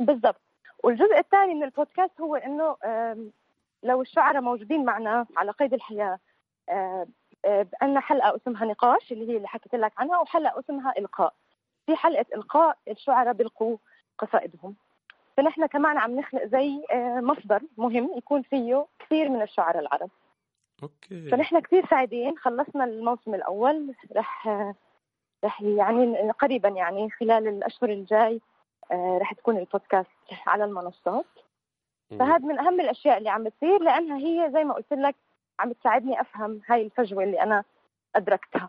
بالضبط والجزء الثاني من البودكاست هو إنه لو الشعراء موجودين معنا على قيد الحياة آه، آه، عندنا حلقة اسمها نقاش اللي هي اللي حكيت لك عنها وحلقة اسمها إلقاء في حلقة إلقاء الشعراء بيلقوا قصائدهم فنحن كمان عم نخلق زي آه، مصدر مهم يكون فيه كثير من الشعراء العرب أوكي. فنحن كثير سعيدين خلصنا الموسم الأول رح رح يعني قريبا يعني خلال الأشهر الجاي آه، رح تكون البودكاست على المنصات. فهذا من أهم الأشياء اللي عم بتصير لأنها هي زي ما قلت لك عم تساعدني أفهم هاي الفجوة اللي أنا أدركتها.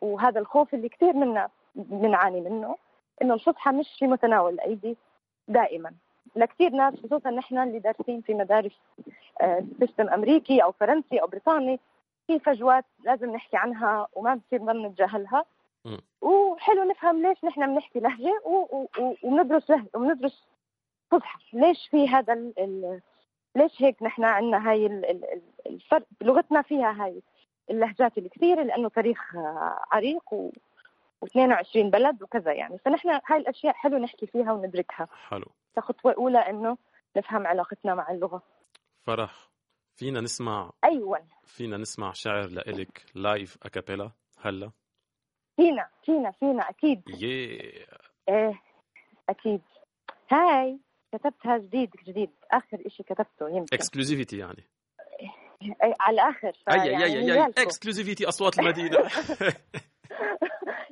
وهذا الخوف اللي كثير منا بنعاني منه إنه الفصحى مش في متناول الأيدي. دائما. لكثير ناس خصوصا نحن اللي دارسين في مدارس آه، system أمريكي أو فرنسي أو بريطاني في فجوات لازم نحكي عنها وما بصير نضل نتجاهلها. وحلو نفهم ليش نحن بنحكي لهجة وبندرس لهجة وبندرس فصحى. ليش في هذا ال ال ليش هيك نحن عندنا هاي ال- ال- ال- الفرق؟ لغتنا فيها هاي اللهجات الكثيرة لأنه تاريخ آه، عريق و و22 بلد وكذا يعني. فنحن هاي الأشياء حلو نحكي فيها وندركها. حلو. كخطوه أولى إنه نفهم علاقتنا مع اللغة. فرح فينا نسمع أيوه. فينا نسمع شعر لإلك live a cappella هلا؟ فينا فينا فينا أكيد. yeah إيه أكيد. هاي كتبتها جديد جديد. آخر إشي كتبته يمكن. exclusivity يعني. أي على الآخر. أي أي أي exclusivity أصوات المدينة.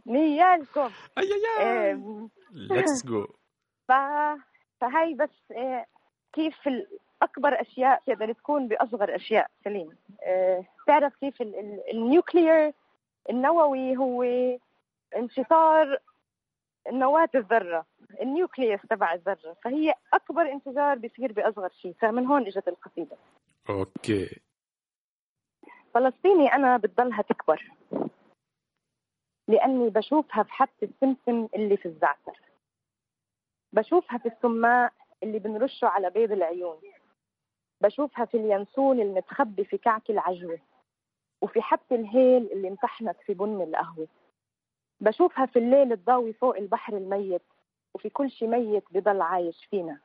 نيالكم أي أي let's go ف... فهاي بس إيه كيف أكبر أشياء تقدر تكون بأصغر أشياء سليم. إيه تعرف كيف ال- ال- ال nuclear النووي هو انشطار نواة الذرة ال nucleus تبع الذرة. فهي أكبر انفجار بيصير بأصغر شيء. فمن هون إجت القصيدة. أوكي. فلسطيني أنا بتضلها تكبر. لأني بشوفها في حبة السمسم اللي في الزعتر. بشوفها في السماء اللي بنرشه على بيض العيون. بشوفها في اليانسون المتخبي في كعك العجوة. وفي حبة الهيل اللي امتحنت في بن القهوة. بشوفها في الليل الضاوي فوق البحر الميت. وفي كل شي ميت بضل عايش فينا.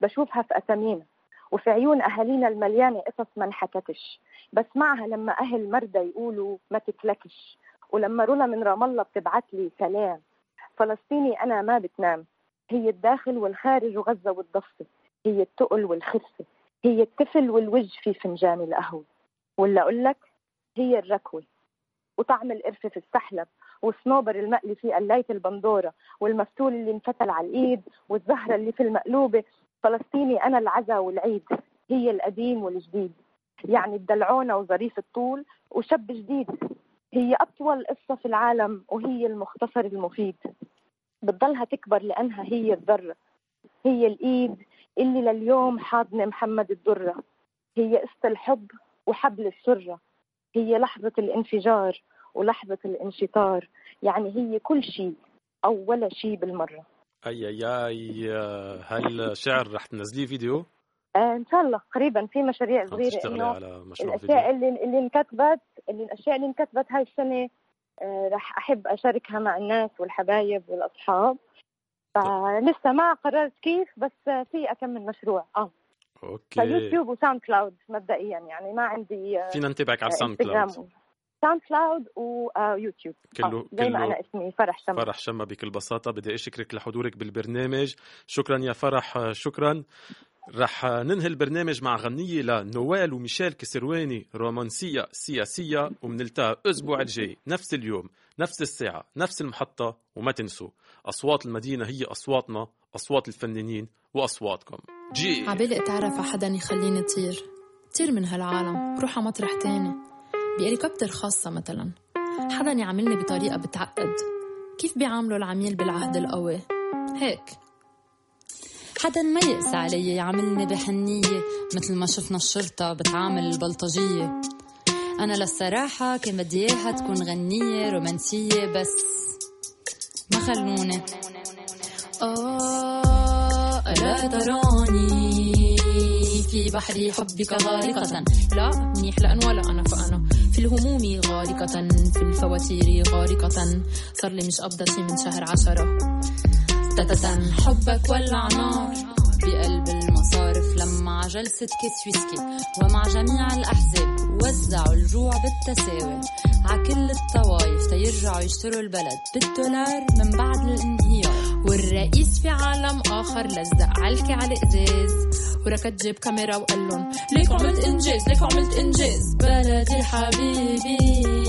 بشوفها في أسامينا وفي عيون أهالينا المليانة قصص ما انحكتش. بسمعها لما أهل مردة يقولوا ما تتلكش. ولما رولا من رام الله بتبعت لي سلام فلسطيني أنا ما بتنام. هي الداخل والخارج وغزة والضفة هي التقل والخفة هي التفل والوج في فنجان القهوة. ولا أقول لك هي الركوة. وطعم القرفة في السحلب والصنوبر المقلي في قلاية البندورة والمفتول اللي انفتل على الإيد والزهرة اللي في المقلوبة. فلسطيني أنا العزا والعيد هي القديم والجديد. يعني الدلعونة وظريف الطول وشب جديد. هي أطول قصة في العالم وهي المختصر المفيد. بتضلها تكبر لأنها هي الذرة هي الإيد اللي لليوم حاضنة محمد الدرة هي قصة الحب وحبل السرة هي لحظة الانفجار ولحظة الانشطار. يعني هي كل شيء أو ولا شيء بالمرة. أي أي أي هل شعر رح تنزليه فيديو؟ آه إن شاء الله قريبا في مشاريع صغيرة إنه على مشروع الأشياء فيديو اللي اللي انكتبت اللي الأشياء اللي انكتبت هاي السنة آه رح أحب أشاركها مع الناس والحبايب والأصحاب. فلسه ما قررت كيف بس في اكمل مشروع. آه. أوكي. فيوتيوب و SoundCloud مبدئيا يعني ما عندي آه، فينا نتابعك على انستغرام cloud SoundCloud و YouTube كله زي ما كله أنا اسمي فرح شمس. فرح شما بكل بساطة. بدي أشكرك لحضورك بالبرنامج. شكرا يا فرح شكرا. رح ننهي البرنامج مع غنية لنوال وميشيل كسرواني رومانسية سياسية ومنلتقى الأسبوع الجاي. نفس اليوم نفس الساعة نفس المحطة وما تنسوا أصوات المدينة هي أصواتنا أصوات الفنانين وأصواتكم. جي. عبالي أتعرف على حدا يخليني طير طير من هالعالم روح على مطرح تاني. بهليكوبتر خاصة مثلا. حدا يعاملني بطريقة بتعقد. كيف بيعاملوا العميل بالعهد القوي؟ هيك. حدا ما يقسى علي يعاملني بحنية مثل ما شفنا الشرطة بتعامل البلطجية. أنا للصراحة كان بدي إياها تكون غنية رومانسية بس ما خلوني. آه ألا تراني في بحر حبك غارقة؟ لا منيح لأن ولا أنا فأنا. في الهموم غارقة في الفواتير غارقة. صار لي مش شي من شهر عشرة. حبك ولع نار. بقلب المصارف لما جلسة كيس ويسكي. ومع جميع الأحزاب وزعوا الجوع بالتساوي. ع كل الطوايف تيرجعوا يشتروا البلد. بالدولار من بعد الانهيار. والرئيس في عالم آخر لزق علكي على الإزاز. وركض جيب كاميرا وقال لهم ليك عملت إنجاز ليك عملت إنجاز. بلدي حبيبي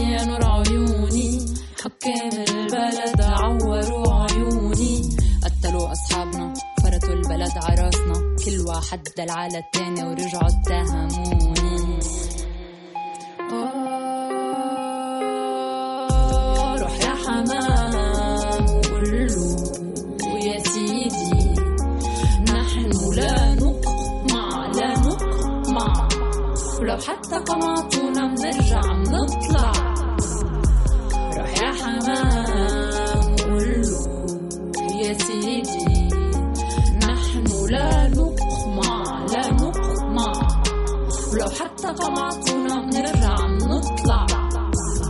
يا نور عيوني. حكام البلد عوروا. قتلوا أصحابنا فرطوا البلد عراسنا كل واحد دل على التاني ورجعوا اتهموني آه، روح يا حمام وقول يا سيدي. نحن لا نقمع لا نقمع. ولو حتى قمعتونا بنرجع بنطلع. قمعتونا بنرجع بنطلع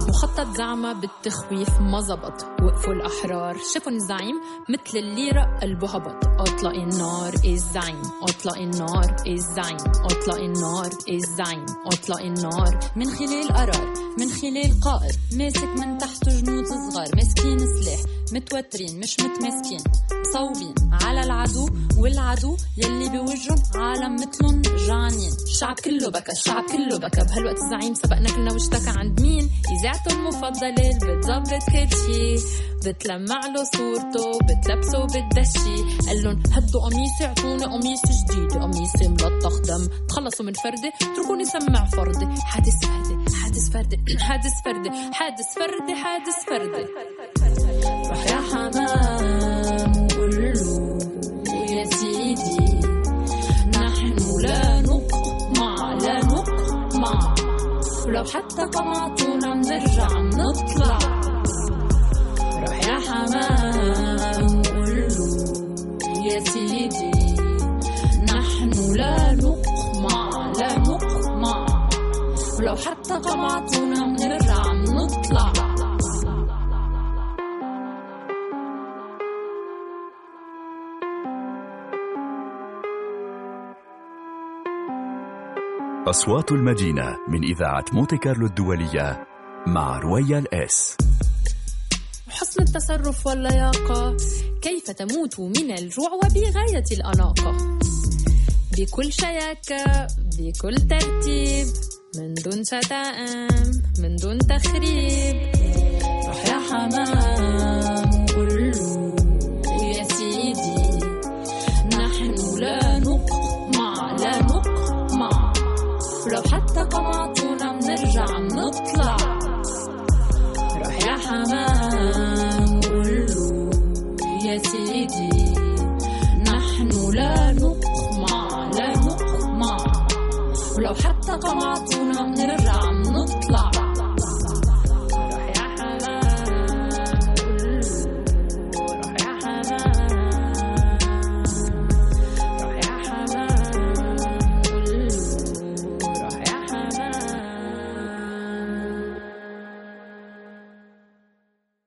مخطط زعمة بالتخويف ما زبط. وقفوا الأحرار. شافوا الزعيم مثل الليرة قلبه هبط أطلق النار الزعيم؟ أطلق النار الزعيم؟ أطلق النار الزعيم؟ أطلق النار. من خلال قرار من خلال قائد. ماسك من تحته جنود صغار. ماسكين سلاح متوترين مش متماسكين مصوبين. على العدو والعدو يلي بوجهن عالم مثلن جعانين الشعب كله بكى الشعب كله بكى. بهالوقت الزعيم سبقنا كلنا واشتكى عند مين؟ إذاعته المفضلة بتظبط كل شي. بتلمع له صورته بتلبسه بتدشي قال لهم هدوا قميصي اعطوني قميص جديد. قميصي ملطخ دم. تخلصوا من فردي اتركوني سمع فردي حادث فردي حادث فردي حادث فردي حادث فردي حادث فردي روح يا حمام وقول له يا سيدي نحن لا نقمع لا نقمع. ولو حتى قمعتونا بنرجع بنطلع روح يا حمام قول له يا سيدي نحن لا نقمع لا نقمع. ولو حتى قمعتونا أصوات المدينة من إذاعة مونتي كارلو الدولية مع رويال إس. حسن التصرف واللياقة. كيف تموت من الجوع وبغاية الأناقة؟ بكل شياكة بكل ترتيب من دون شتائم من دون تخريب. روح يا حمام. قمعتونا بنرجع بنطلع. روح يا حمام قل له يا سيدي نحن لا نقمع لا نقمع. ولو حتى قمعتونا بنرجع